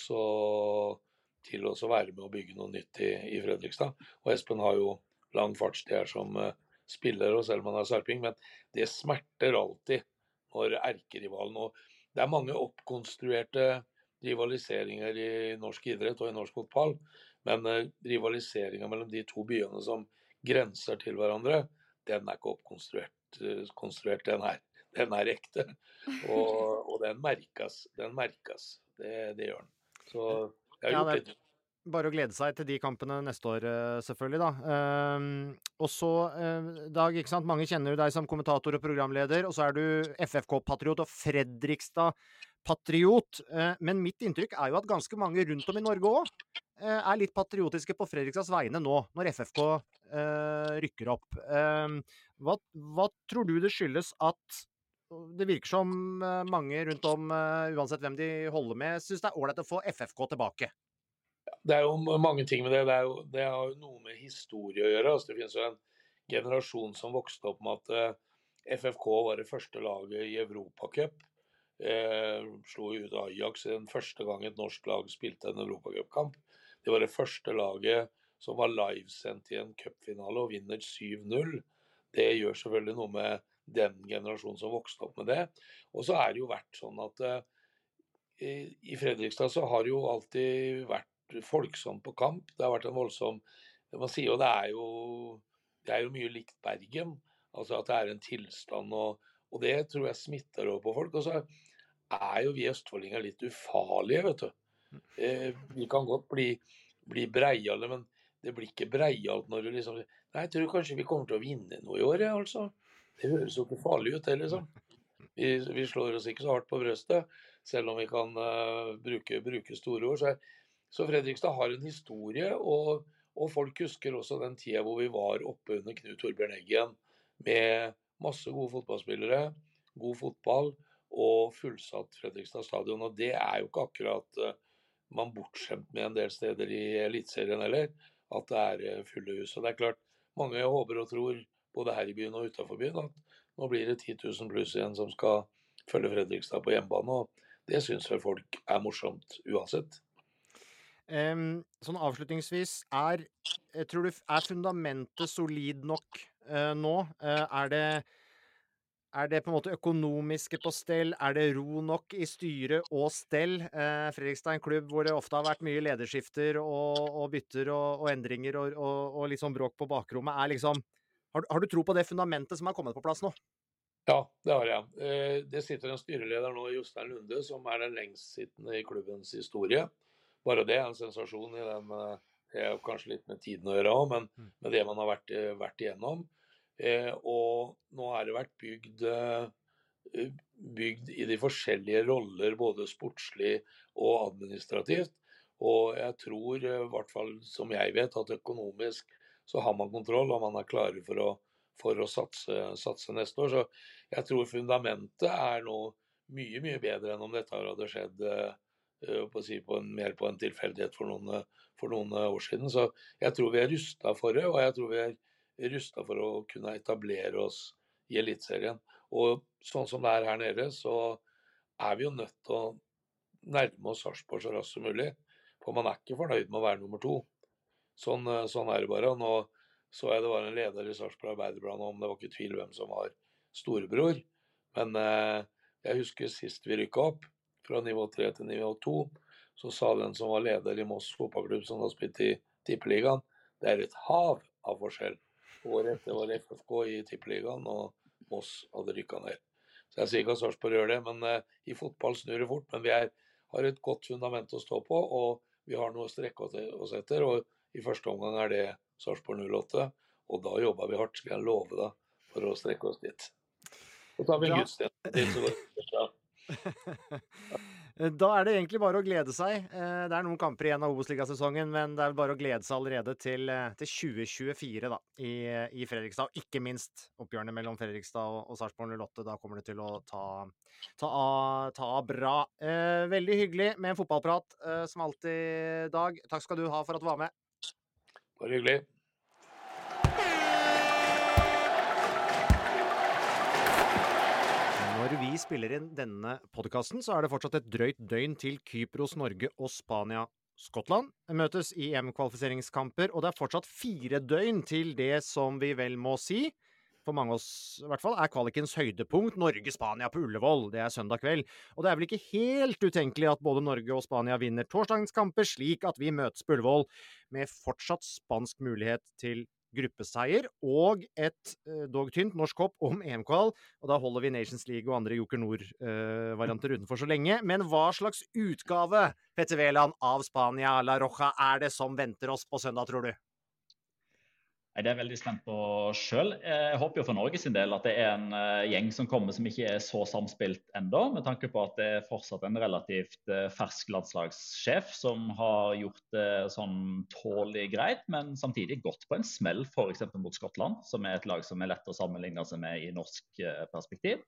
til å være med å bygge noe nytt i, i Fredrikstad. Og Espen har jo lang fartstid her som uh, spiller, og selv om han er sarping. Men det smerter alltid når erkerivalen og Det er mange oppkonstruerte rivaliseringer i norsk idrett og i norsk fotball, men uh, rivaliseringa mellom de to byene som grenser til hverandre, den er ikke oppkonstruert. Konstruert, den, her. den er ekte. Og, og den merkes. Den merkes. Det, det gjør den. Så jeg har gjort litt bare å glede seg til de kampene neste år, eh, selvfølgelig, da. Uh, og så, uh, Dag, ikke sant, mange kjenner jo deg som kommentator og programleder, og så er du FFK-patriot og Fredrikstad-patriot. Uh, men mitt inntrykk er jo at ganske mange rundt om i Norge òg er litt patriotiske på Fredrikstads vegne nå, når FFK rykker opp. Ehm, hva, hva tror du det skyldes at det virker som mange rundt om, uansett hvem de holder med, syns det er ålreit å få FFK tilbake? Det er jo mange ting med det. Det, jo, det har jo noe med historie å gjøre. Altså, det finnes jo en generasjon som vokste opp med at eh, FFK var det første laget i Europacup. Eh, slo ut Ajax den første gang et norsk lag spilte en europacupkamp. Det var det første laget som var livesendt i en cupfinale og vinner 7-0. Det gjør selvfølgelig noe med den generasjonen som vokste opp med det. Og så er det jo vært sånn at eh, i Fredrikstad så har det jo alltid vært folksomt på kamp. Det har vært en voldsom Man sier jo det er jo det er jo mye likt Bergen. Altså at det er en tilstand, og, og det tror jeg smitter over på folk. Og så er jo vi østfoldinger litt ufarlige, vet du. Eh, vi kan godt bli, bli breiale, men det blir ikke breialt når du liksom Nei, jeg tror kanskje vi kommer til å vinne noe i år, jeg, altså. Det høres jo ikke farlig ut, det, liksom. Vi, vi, slår oss ikke så hardt på brøstet, selv om vi kan uh, bruke, bruke, store ord. Så så Fredrikstad har en historie, og, Og folk husker også den tida hvor vi var oppe under Knut Torbjørn Eggen med masse gode fotballspillere, god fotball og fullsatt Fredrikstad stadion. Og det er jo ikke akkurat uh, man bortskjemt med en del steder i Eliteserien heller, at det er uh, fulle hus. Og det er klart, mange håper og tror, både her i byen og utafor byen, at nå blir det 10 000 pluss igjen som skal følge Fredrikstad på hjemmebane. og Det syns vel folk er morsomt uansett. Um, sånn avslutningsvis, er, tror du, er fundamentet solid nok uh, nå? Uh, er det er det på en måte økonomiske på stell? Er det ro nok i styre og stell? Uh, Fredrikstad er en klubb hvor det ofte har vært mye lederskifter og, og bytter og, og endringer og, og, sånn bråk på bakrommet. Er liksom, har, har, du tro på det fundamentet som er kommet på plass nå? Ja, det har jeg. Eh, det sitter en styreleder nå, Jostein Lunde, som er den lengstsittende i klubbens historie. Bare det er en sensasjon i den eh, Det er kanskje litt med tiden å gjøre òg, men mm. med det man har vært, eh, vært igjennom. Eh, og nå har det vært bygd, eh, bygd i de forskjellige roller, både sportslig og administrativt. Og jeg tror, eh, i hvert fall som jeg vet, at økonomisk så har man kontroll, og man er klare for å, for å satse, satse, neste år. Så jeg tror fundamentet er nå mye, mye bedre enn om dette hadde skjedd på, si, på en, mer på en tilfeldighet for noen, for noen år siden. Så jeg tror vi er rusta for det, og jeg tror vi er rusta for å kunne etablere oss i Eliteserien. Og sånn som det er her nede, så er vi jo nødt til å nærme oss Sarpsborg så raskt som mulig. For man er ikke fornøyd med å være nummer to. Sånn, eh, sånn er det bare. Nå så jeg det var en leder i Sarpsborg Arbeiderblad om det var ikke tvil hvem som var storebror. Men eh, jeg husker sist vi rykka opp, fra nivå 3 til nivå 2, så sa den som var leder i Moss fotballklubb, som har spilt i Tippeligaen, det er et hav av forskjell Året etter var FFK i Tippeligaen, og Moss hadde rykka ned. Så Jeg sier ikke at Sarpsborg gjør det, men uh, i fotball snur det fort. Men vi er, har et godt fundament å stå på, og vi har noe å strekke oss etter. og I første omgang er det Sarpsborg 08, og da jobber vi hardt, skal jeg love deg, for å strekke oss dit. Så tar vi en gudstjeneste til, så går det bra. Eh, da er det egentlig bare å glede seg. Eh, det er noen kamper igjen av Obos-ligasesongen, men det er bare å glede seg allerede til, eh, til 2024 da, i, i, Fredrikstad. Ikke minst oppgjørene mellom Fredrikstad og, og Sarpsborg 08. Da kommer det til å ta, ta, av, ta bra. veldig hyggelig med en fotballprat som alltid, Dag. Takk skal du ha for at du var med. Bare hyggelig. Når vi spiller inn denne podkasten, så er det fortsatt et drøyt døgn til Kypros, Norge og Spania Skottland møtes i EM-kvalifiseringskamper, og det er fortsatt fire døgn til det som vi vel må si, for mange av oss i hvert fall, er kvalikens høydepunkt Norge-Spania på Ullevål. Det er søndag kveld. Og det er vel ikke helt utenkelig at både Norge og Spania vinner torsdagens kamper, slik at vi møtes på Ullevål med fortsatt spansk mulighet til gruppeseier og et uh, dog tynt norsk hopp om EM-kval. Og da holder vi Nations League og andre Joker Nord-varianter uh, utenfor så lenge. Men hva slags utgave, Petter Wæland, av Spania La Roja er det som venter oss på søndag, tror du? Det er jeg veldig spent på sjøl. Jeg håper jo for Norge sin del at det er en uh, gjeng som kommer som ikke er så samspilt ennå, med tanke på at det er fortsatt en relativt uh, fersk landslagssjef som har gjort det sånn tålelig greit, men samtidig gått på en smell f.eks. mot Skottland, som er et lag som er lett å sammenligne seg med i norsk perspektiv.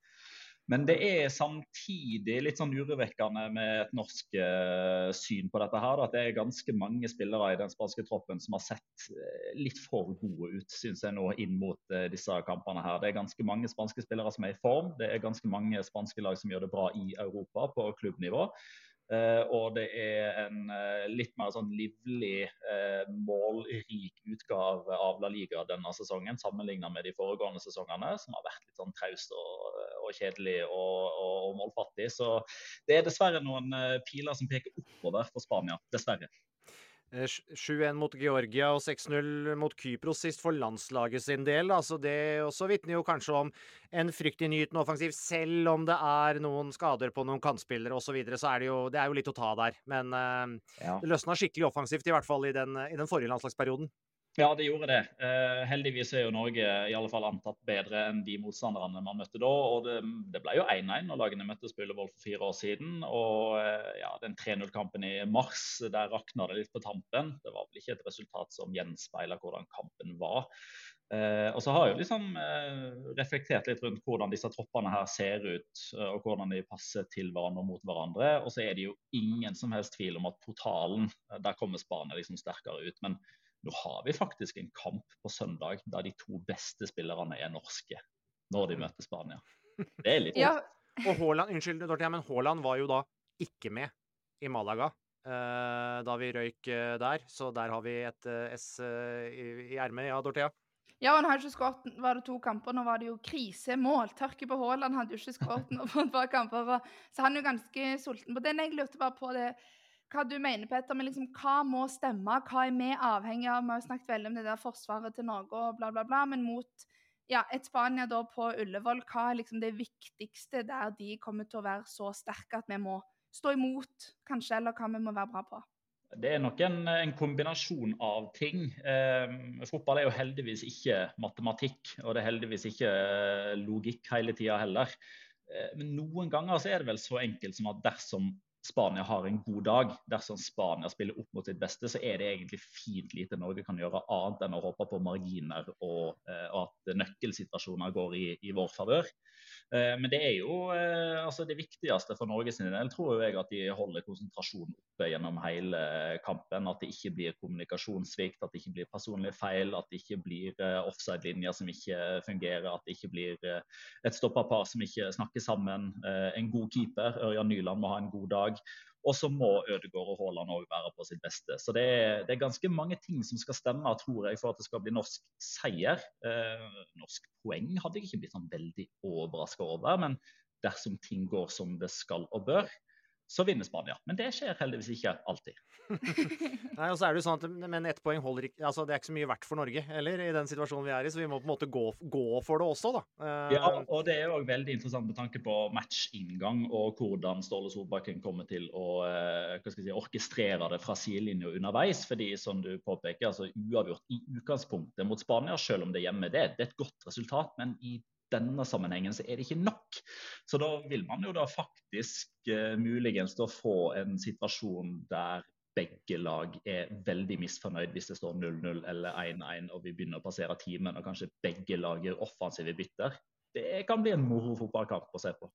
Men det er samtidig litt sånn urovekkende med et norsk uh, syn på dette. her, At det er ganske mange spillere i den spanske troppen som har sett uh, litt for gode ut, syns jeg nå, inn mot uh, disse kampene. her. Det er ganske mange spanske spillere som er i form. Det er ganske mange spanske lag som gjør det bra i Europa på klubbnivå. Uh, og det er en uh, litt mer sånn livlig, uh, målrik utgave av La Liga denne sesongen, sammenlignet med de foregående sesongene, som har vært litt sånn traust og, og, kjedelig og, og, og, målfattig. Så det er dessverre noen piler som peker oppover for Spania. Dessverre. 7-1 eh, mot Georgia og 6-0 mot Kypros sist for landslaget sin del. Altså det også vitner jo kanskje om en fryktinngytende offensiv. Selv om det er noen skader på noen kantspillere osv., så, videre, så er det, jo, det er jo litt å ta der. Men uh, ja. det løsna skikkelig offensivt, i hvert fall i den, i den forrige landslagsperioden. Ja, det gjorde det. Eh, heldigvis er jo Norge i alle fall antatt bedre enn de motstanderne man møtte da. og Det, det ble jo 1-1 når lagene møttes på Ullevål for fire år siden. og eh, ja, Den 3-0-kampen i mars, der rakna det litt på tampen. Det var vel ikke et resultat som gjenspeiler hvordan kampen var. Eh, og så har jeg jo liksom eh, reflektert litt rundt hvordan disse troppene her ser ut, eh, og hvordan de passer til hverandre og mot hverandre. Og så er det jo ingen som helst tvil om at totalen, eh, der kommer Spania liksom sterkere ut. men nå har vi faktisk en kamp på søndag der de to beste spillerne er norske når de møter Spania. Det er litt Ja, Og Haaland, unnskyld, Dorthea, men Haaland var jo da ikke med i Malaga eh, da vi røyk eh, der. Så der har vi et eh, S i, ermet. Ja, Dorthea? ja, han har ikke skåret Var det to kamper? Nå var det jo krise. Måltørke på Haaland. Hadde jo ikke skåret noen på et par kamper. Så han er jo ganske sulten på den. Jeg lurte bare på det hva du mener, Petter, men liksom, hva må stemme? Hva er vi avhengig av? Vi har jo snakket veldig om det der forsvaret til Norge og bla, bla, bla. Men mot ja, et Spania da på Ullevål, hva er liksom det viktigste der de kommer til å være så sterke at vi må stå imot, kanskje, eller hva vi må være bra på? Det er nok en, en kombinasjon av ting. Eh, fotball er jo heldigvis ikke matematikk, og det er heldigvis ikke eh, logikk hele tida heller. Eh, men noen ganger så er det vel så enkelt som at dersom Spania har en god dag, dersom Spania spiller opp mot sitt beste, så er det egentlig fint lite Norge kan gjøre annet enn å håpe på marginer og, eh, og at nøkkelsituasjoner går i, i vår favør. Eh, Men det er jo eh, altså det viktigste for Norge sin del, tror jeg at de holder konsentrasjonen oppe gjennom hele kampen. At det ikke blir kommunikasjonssvikt, at det ikke blir personlige feil, at det ikke blir eh, offside-linjer som ikke fungerer, at det ikke blir et stoppa stopperpar som ikke snakker sammen. En god keeper, Ørjan Nyland, må ha en god dag. Og så må Ødegaard og Haaland òg være på sitt beste. Så det er, det er ganske mange ting som skal stemme, tror jeg, for at det skal bli norsk seier. Eh, norsk poeng hadde jeg ikke blitt sånn veldig overraska over, men dersom ting går som det skal og bør, så vinner Spania. Men det skjer heldigvis ikke alltid. Nei, og så er det jo sånn at Men ett poeng holder ikke altså Det er ikke så mye verdt for Norge heller, i den situasjonen vi er i, så vi må på en måte gå, gå for det også, da. Eh, Ja, og det er jo veldig interessant med tanke på matchinngang og hvordan Ståle Solbakken kommer til å eh, hva skal jeg si, orkestrere det fra sidelinja underveis. fordi som du påpeker, altså uavgjort i utgangspunktet mot Spania, selv om det er hjemme, det, det er et godt resultat. men i denne sammenhengen så er det ikke nok. Så da vil man jo da faktisk eh, muligens da få en situasjon der begge lag er veldig misfornøyd hvis det står 0-0 eller 1-1 og vi begynner å passere timen og kanskje begge lag gjør offensive bytter. Det kan bli en moro fotballkamp å se på.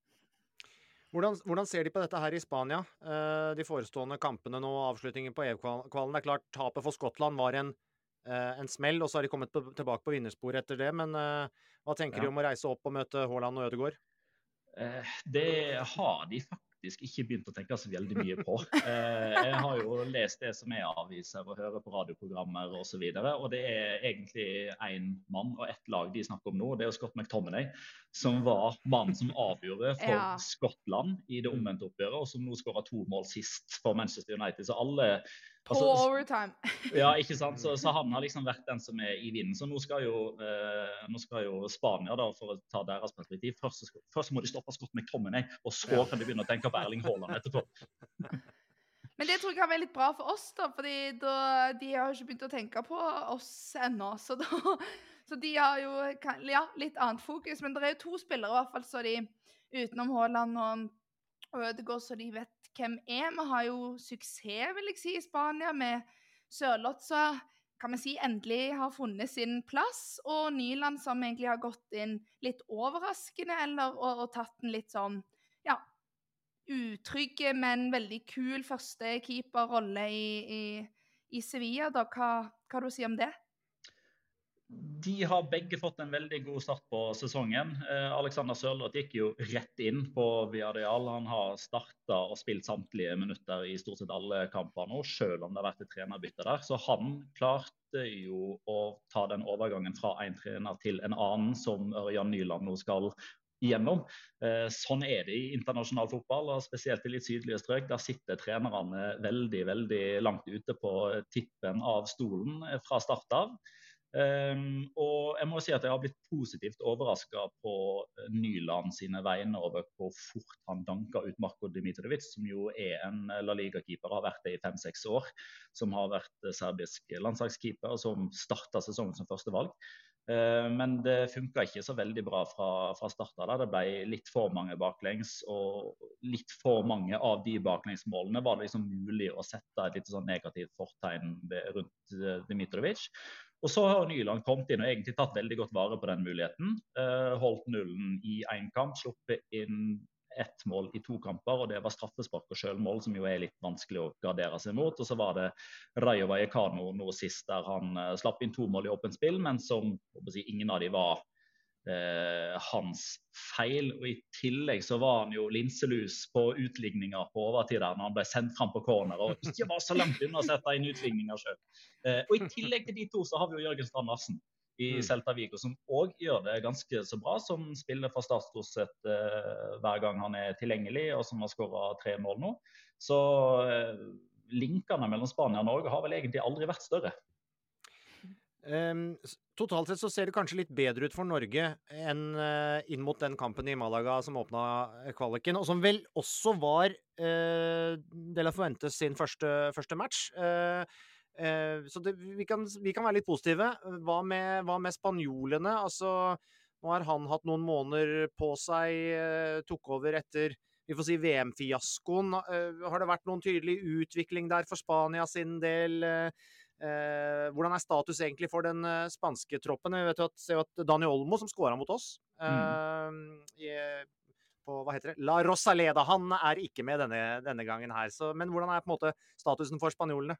Hvordan, hvordan ser de på dette her i Spania? Eh, de forestående kampene nå, avslutningen på EU-kvalen. Det er klart, tapet for Skottland var en, eh, en smell, og så har de kommet på, tilbake på vinnersporet etter det. Men eh, hva tenker Ja. de om å reise opp og møte Haaland og Ødegaard? Eh, Det har de faktisk ikke begynt å tenke så veldig mye på. Eh, Jeg har jo lest det som er aviser og hører på radioprogrammer osv. Og, så videre, og det er egentlig én mann og ett lag de snakker om nå. Det er jo Scott McTominay, som var mannen som avgjorde for Ja. Skottland i det omvendte oppgjøret, og som nå skåra to mål sist for Manchester United. Så alle På altså, overtime. ja, ikke sant? Så, så han har liksom vært den som er i vinden. Så nå skal jo, eh, nå skal jo Spania, da, for å ta deres perspektiv, først, først må de stoppe Scott McTominay, og så Ja. kan de begynne å tenke på Erling Haaland etterpå. Men det tror jeg kan være litt bra for oss, da, fordi da, de har ikke begynt å tenke på oss ennå. Så, da, så de har jo ja, litt annet fokus. Men det er jo to spillere i hvert fall, så de utenom Haaland og, og Ødegaard, så de vet hvem er. Vi har jo suksess, vil jeg si, i Spania med Sørlotsa. kan vi si endelig har funnet sin plass. Og Nyland som egentlig har gått inn litt overraskende, eller og, og tatt en litt sånn ja, utrygge, men veldig kul første keeperrolle i, i, i Sevilla. Da. Hva, hva du sier om det? De har begge fått en veldig god start på sesongen. Eh, Alexander Sørloth gikk jo rett inn på Viadial. Han har starta og spilt samtlige minutter i stort sett alle kamper nå, selv om det har vært et trenerbytte der. Så han klarte jo å ta den overgangen fra en trener til en annen, som Ørjan Nyland nå skal gjennom. Eh, Sånn er det i internasjonal fotball, og spesielt i litt sydlige strøk. Der sitter trenerne veldig veldig langt ute på tippen av stolen eh, fra start av. Um, og jeg må si at jeg har blitt positivt overraska på eh, Nyland sine vegne over hvor fort han danka ut Marko Dmitrovic, som jo er en eh, La Liga-keeper, har vært det i fem-seks år. Som har vært serbisk landslagskeeper, som starta sesongen som førstevalg. Uh, men det funka ikke så veldig bra fra, fra start av. Det ble litt for mange baklengs, og litt for mange av de baklengsmålene var det liksom mulig å sette et litt sånn negativt fortegn rundt Dmitrovic. Og så har Nyland kommet inn og egentlig tatt veldig godt vare på den muligheten. Uh, holdt nullen i én kamp, sluppet inn ett mål i to kamper, og det var straffespark og sjølmål, som jo er litt vanskelig å gardere seg mot. Og så var det Rayo Vallecano nå sist, der han uh, slapp inn to mål i åpent spill, men som si, ingen av de var eh, hans feil. Og I tillegg så var han jo linselus på utligninger på overtid der når han ble sendt fram på corner og ikke var så langt unna å sette inn utligninger sjøl. Eh, og I tillegg til de to så har vi jo Jørgen Strand Larsen i mm. Celta Vigo, som òg gjør det ganske så bra. Som spiller fra start stort sett uh, hver gang han er tilgjengelig, og som har skåra tre mål nå. Så uh, linkene mellom Spania og Norge har vel egentlig aldri vært større. Um, totalt sett så ser det kanskje litt bedre ut for Norge enn uh, inn mot den kampen i Malaga som åpna eh, kvaliken, og som vel også var uh, De La Fuentes sin første, første match. Uh, så det, vi, kan, vi, kan, være litt positive. Hva med, hva med, spanjolene? Altså, nå har han hatt noen måneder på seg, tok over etter vi får si VM-fiaskoen. har det vært noen tydelig utvikling der for Spania sin del? Eh, hvordan er status egentlig for den eh, spanske troppen? Vi vet jo at, at Daniel Olmo, som skåra mot oss eh, i, på hva heter det, La Rosaleda, han er ikke med denne, denne gangen her. Så, men hvordan er på en måte statusen for spanjolene?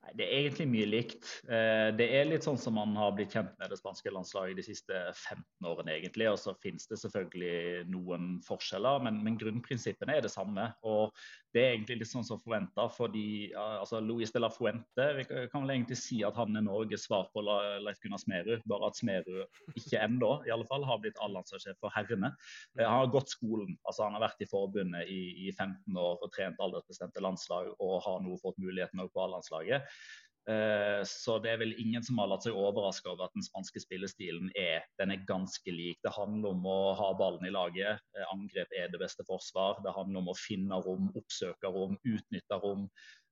Nei, Det er egentlig mye likt. Eh, det er litt sånn som man har blitt kjent med det spanske landslaget de siste 15 årene. egentlig, og Så finnes det selvfølgelig noen forskjeller, men, men grunnprinsippene er det samme. og Det er egentlig litt sånn som forventa. fordi altså, Luis de la Fuente vi kan vel egentlig si at han er Norges svar på Leif Gunnar Smerud. Bare at Smerud ikke ennå i alle fall, har blitt A-landslagssjef for herrene. Eh, han har gått skolen. altså Han har vært i forbundet i, i 15 år og trent aldersbestemte landslag og har nå fått muligheten på A-landslaget. Eh, så det er vel ingen som har latt seg overraske over at den spanske spillestilen er, den er ganske lik. Det handler om å ha ballen i laget. Eh, angrep er det beste forsvar. Det handler om å finne rom, oppsøke rom, utnytte rom.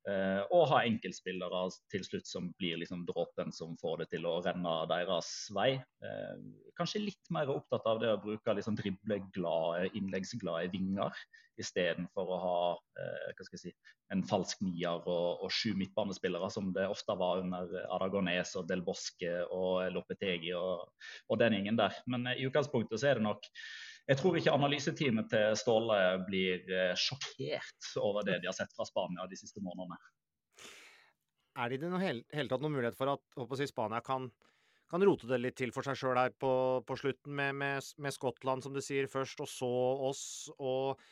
Uh, og ha enkeltspillere til slutt som blir liksom dråpen som får det til å renne deres vei. Uh, kanskje litt mer opptatt av det å bruke liksom dribleglade, innleggsglade vinger istedenfor å ha uh, hva skal jeg si, en falsk nier og, og sju midtbanespillere, som det ofte var under Aragones og Del Bosque og Lopetegi og, og den gjengen der. Men i utgangspunktet så er det nok jeg tror ikke analyseteamet til Ståle blir eh, sjokkert over det de har sett fra Spania de siste månedene. Er det i det hele, tatt noen mulighet for at si, Spania kan, kan, rote det litt til for seg sjøl her på, på slutten, med, med, med, Skottland, som du sier, først, og så oss? og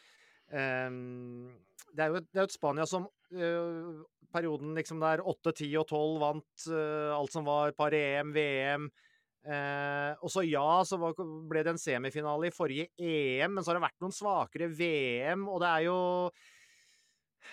um, det, er jo et, det er et Spania som uh, perioden liksom der 8, 10 og 12 vant uh, alt som var par EM, VM. Eh, og så ja, så ble det en semifinale i forrige EM, men så har det vært noen svakere VM, og det er jo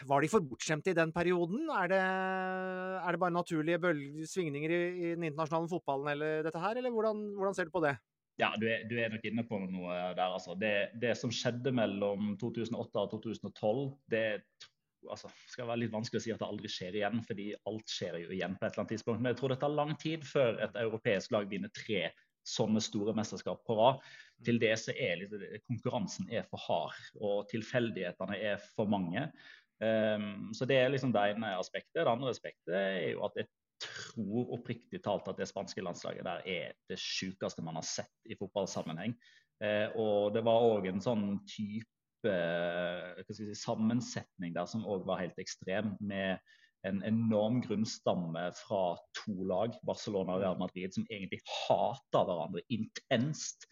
Var de for bortskjemte i den perioden? Er det, er det bare naturlige bølge, svingninger i, i, den internasjonale fotballen eller dette her, eller hvordan, hvordan ser du på det? Ja, du er, du er, nok inne på noe der, altså. Det, det som skjedde mellom 2008 og 2012, det altså, skal være litt vanskelig å si at det aldri skjer igjen, fordi alt skjer jo igjen på et eller annet tidspunkt. Men jeg tror det tar lang tid før et europeisk lag vinner tre sånne store mesterskap på rad. Til det så er litt, konkurransen er for hard, og tilfeldighetene er for mange. Um, så det er liksom det ene aspektet. Det andre aspektet er jo at jeg tror oppriktig talt at det spanske landslaget der er det sjukeste man har sett i fotballsammenheng. Uh, og det var òg en sånn type si, sammensetning der som òg var helt ekstrem. med en enorm grunnstamme fra to lag, Barcelona og Real Madrid, som egentlig hata hverandre intenst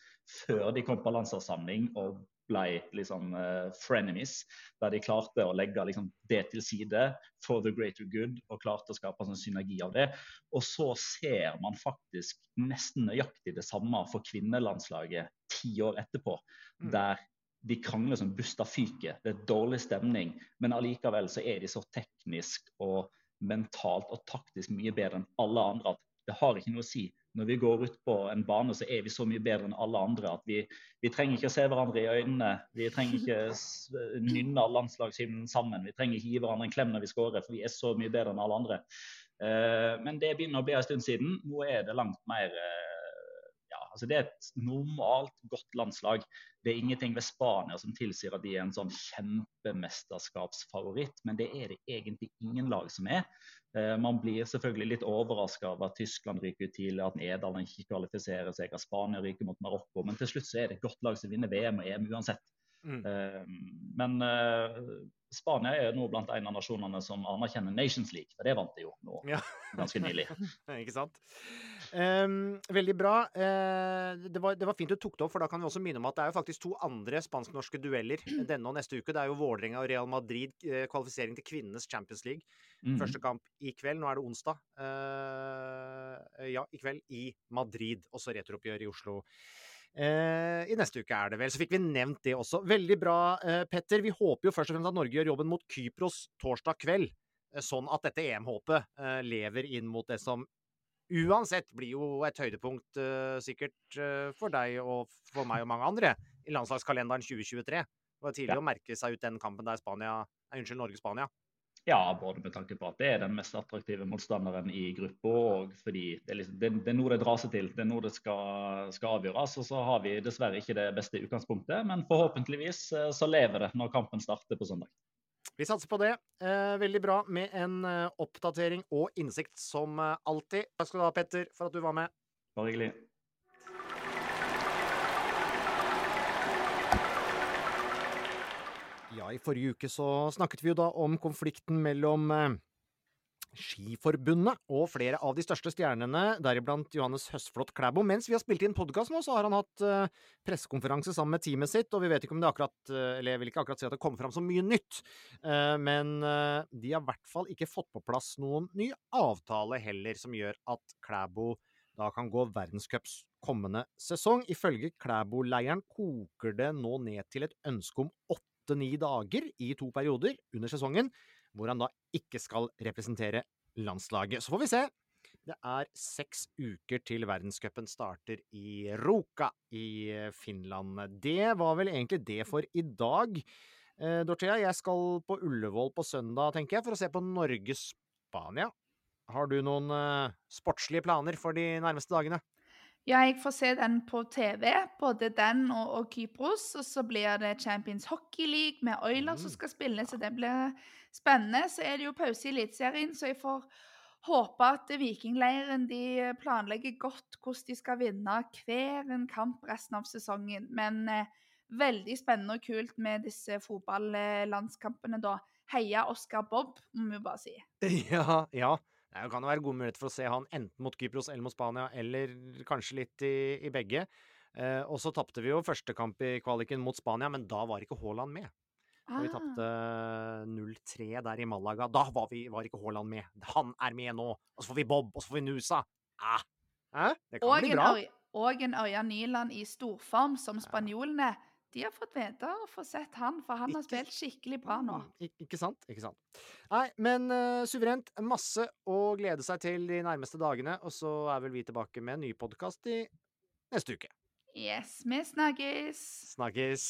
før de kom på landslagssamling og ble liksom uh, frenemies. Der de klarte å legge liksom, det til side for the greater good og klarte å skape en synergi av det. Og så ser man faktisk nesten nøyaktig det samme for kvinnelandslaget ti år etterpå. Mm. Der de krangler som busta fyker. Det er dårlig stemning, men allikevel så er de så teknisk og mentalt og taktisk mye bedre enn alle andre at Det har ikke noe å si. Når vi går ut på en bane, så er vi så mye bedre enn alle andre at vi, vi trenger ikke å se hverandre i øynene. Vi trenger ikke nynne landslagshymnen sammen. Vi trenger ikke gi hverandre en klem når vi skårer, for vi er så mye bedre enn alle andre. Uh, men det begynner å bli en stund siden. Nå er det langt mer ja, altså Det er et normalt godt landslag. Det er ingenting ved Spania som tilsier at de er en sånn kjempemesterskapsfavoritt, men det er det egentlig ingen lag som er. Eh, man blir selvfølgelig litt overraska over at Tyskland ryker ut tidlig, at Nederland ikke kvalifiserer seg, at Spania ryker mot Marokko. Men til slutt så er det et godt lag som vinner VM og EM uansett. Mm. Eh, men uh, Spania er nå blant en av nasjonene som anerkjenner Nations League, for det vant de jo nå ja. ganske nylig. ikke sant. Um, veldig bra. Uh, det, var, det, var, fint du tok det opp, for da kan vi også minne om at det er jo faktisk to andre spansk-norske dueller denne og neste uke. Det er jo Vålerenga og Real Madrid, kvalifisering til kvinnenes Champions League. Mm. Første kamp i kveld. Nå er det onsdag. Uh, ja, i kveld i Madrid. Også returoppgjør i Oslo. Uh, I neste uke er det vel. Så fikk vi nevnt det også. Veldig bra, eh, Petter. Vi håper jo først og fremst at Norge gjør jobben mot Kypros torsdag kveld. Sånn at dette EM-håpet lever inn mot det som uansett blir jo et høydepunkt sikkert for deg og for meg og mange andre i landslagskalenderen 2023. Det var tidlig ja. å merke seg ut den kampen der Spania, nei, unnskyld, Norge-Spania. Ja, både med tanke på at det er den mest attraktive motstanderen i gruppa, og fordi det er, liksom, det, det er noe det drar seg til. Det er noe det skal, skal, avgjøres. Og så har vi dessverre ikke det beste utgangspunktet, men forhåpentligvis eh, så lever det når kampen starter på søndag. Vi satser på det. Eh, veldig bra med en eh, oppdatering og innsikt som alltid. Takk skal du ha, Petter, for at du var med. Bare hyggelig. Ja, i forrige uke så snakket vi jo da om konflikten mellom eh, Skiforbundet og flere av de største stjernene, deriblant Johannes Høsflot Klæbo. Mens vi har spilt inn podkast nå, så har han hatt uh, pressekonferanse sammen med teamet sitt, og vi vet ikke om det akkurat uh, Eller jeg vil ikke akkurat si at det kommer fram så mye nytt, men de har i hvert fall ikke fått på plass noen ny avtale heller, som gjør at Klæbo da kan gå verdenscups kommende sesong. Ifølge Klæbo-leiren koker det nå ned til et ønske om åtte åtte-ni dager i to perioder under sesongen, hvor han da ikke skal representere landslaget. Så får vi se. Det er seks uker til verdenscupen starter i Ruka i Finland. Det var vel egentlig det for i dag. Eh, Dorthea, jeg skal på Ullevål på søndag, tenker jeg, for å se på Norge-Spania. Har du noen eh, sportslige planer for de nærmeste dagene? Ja, jeg får se den på TV, både den og, og Kypros. Og så blir det Champions Hockey League med Oilers mm. som skal spille, så det blir spennende. Så er det jo pause i Eliteserien, så jeg får håpe at Vikingleiren de planlegger godt hvordan de skal vinne hver en kamp resten av sesongen. Men eh, veldig spennende og kult med disse fotballandskampene, da. Heia Oscar Bob, må vi bare si. Ja, ja. Det kan jo være gode muligheter for å se han enten mot Kypros eller mot Spania, eller kanskje litt i, i begge. Eh, og så tapte vi jo første kamp i kvaliken mot Spania, men da var ikke Haaland med. Ah. Vi tapte 0-3 der i Malaga. Da var, vi, var ikke Haaland med. Han er med nå! Og så får vi Bob, og så får vi Nusa! Eh? Det kan og bli bra. og en Ørjan Nyland i storform, som spanjolene. De har fått vite og fått sett han, for han har spilt skikkelig bra nå. Mm, ikke sant? Ikke sant. Nei, men uh, suverent. Masse å glede seg til de nærmeste dagene, og så er vel vi tilbake med en ny podkast i neste uke. Yes, vi snakkes. Snakkes.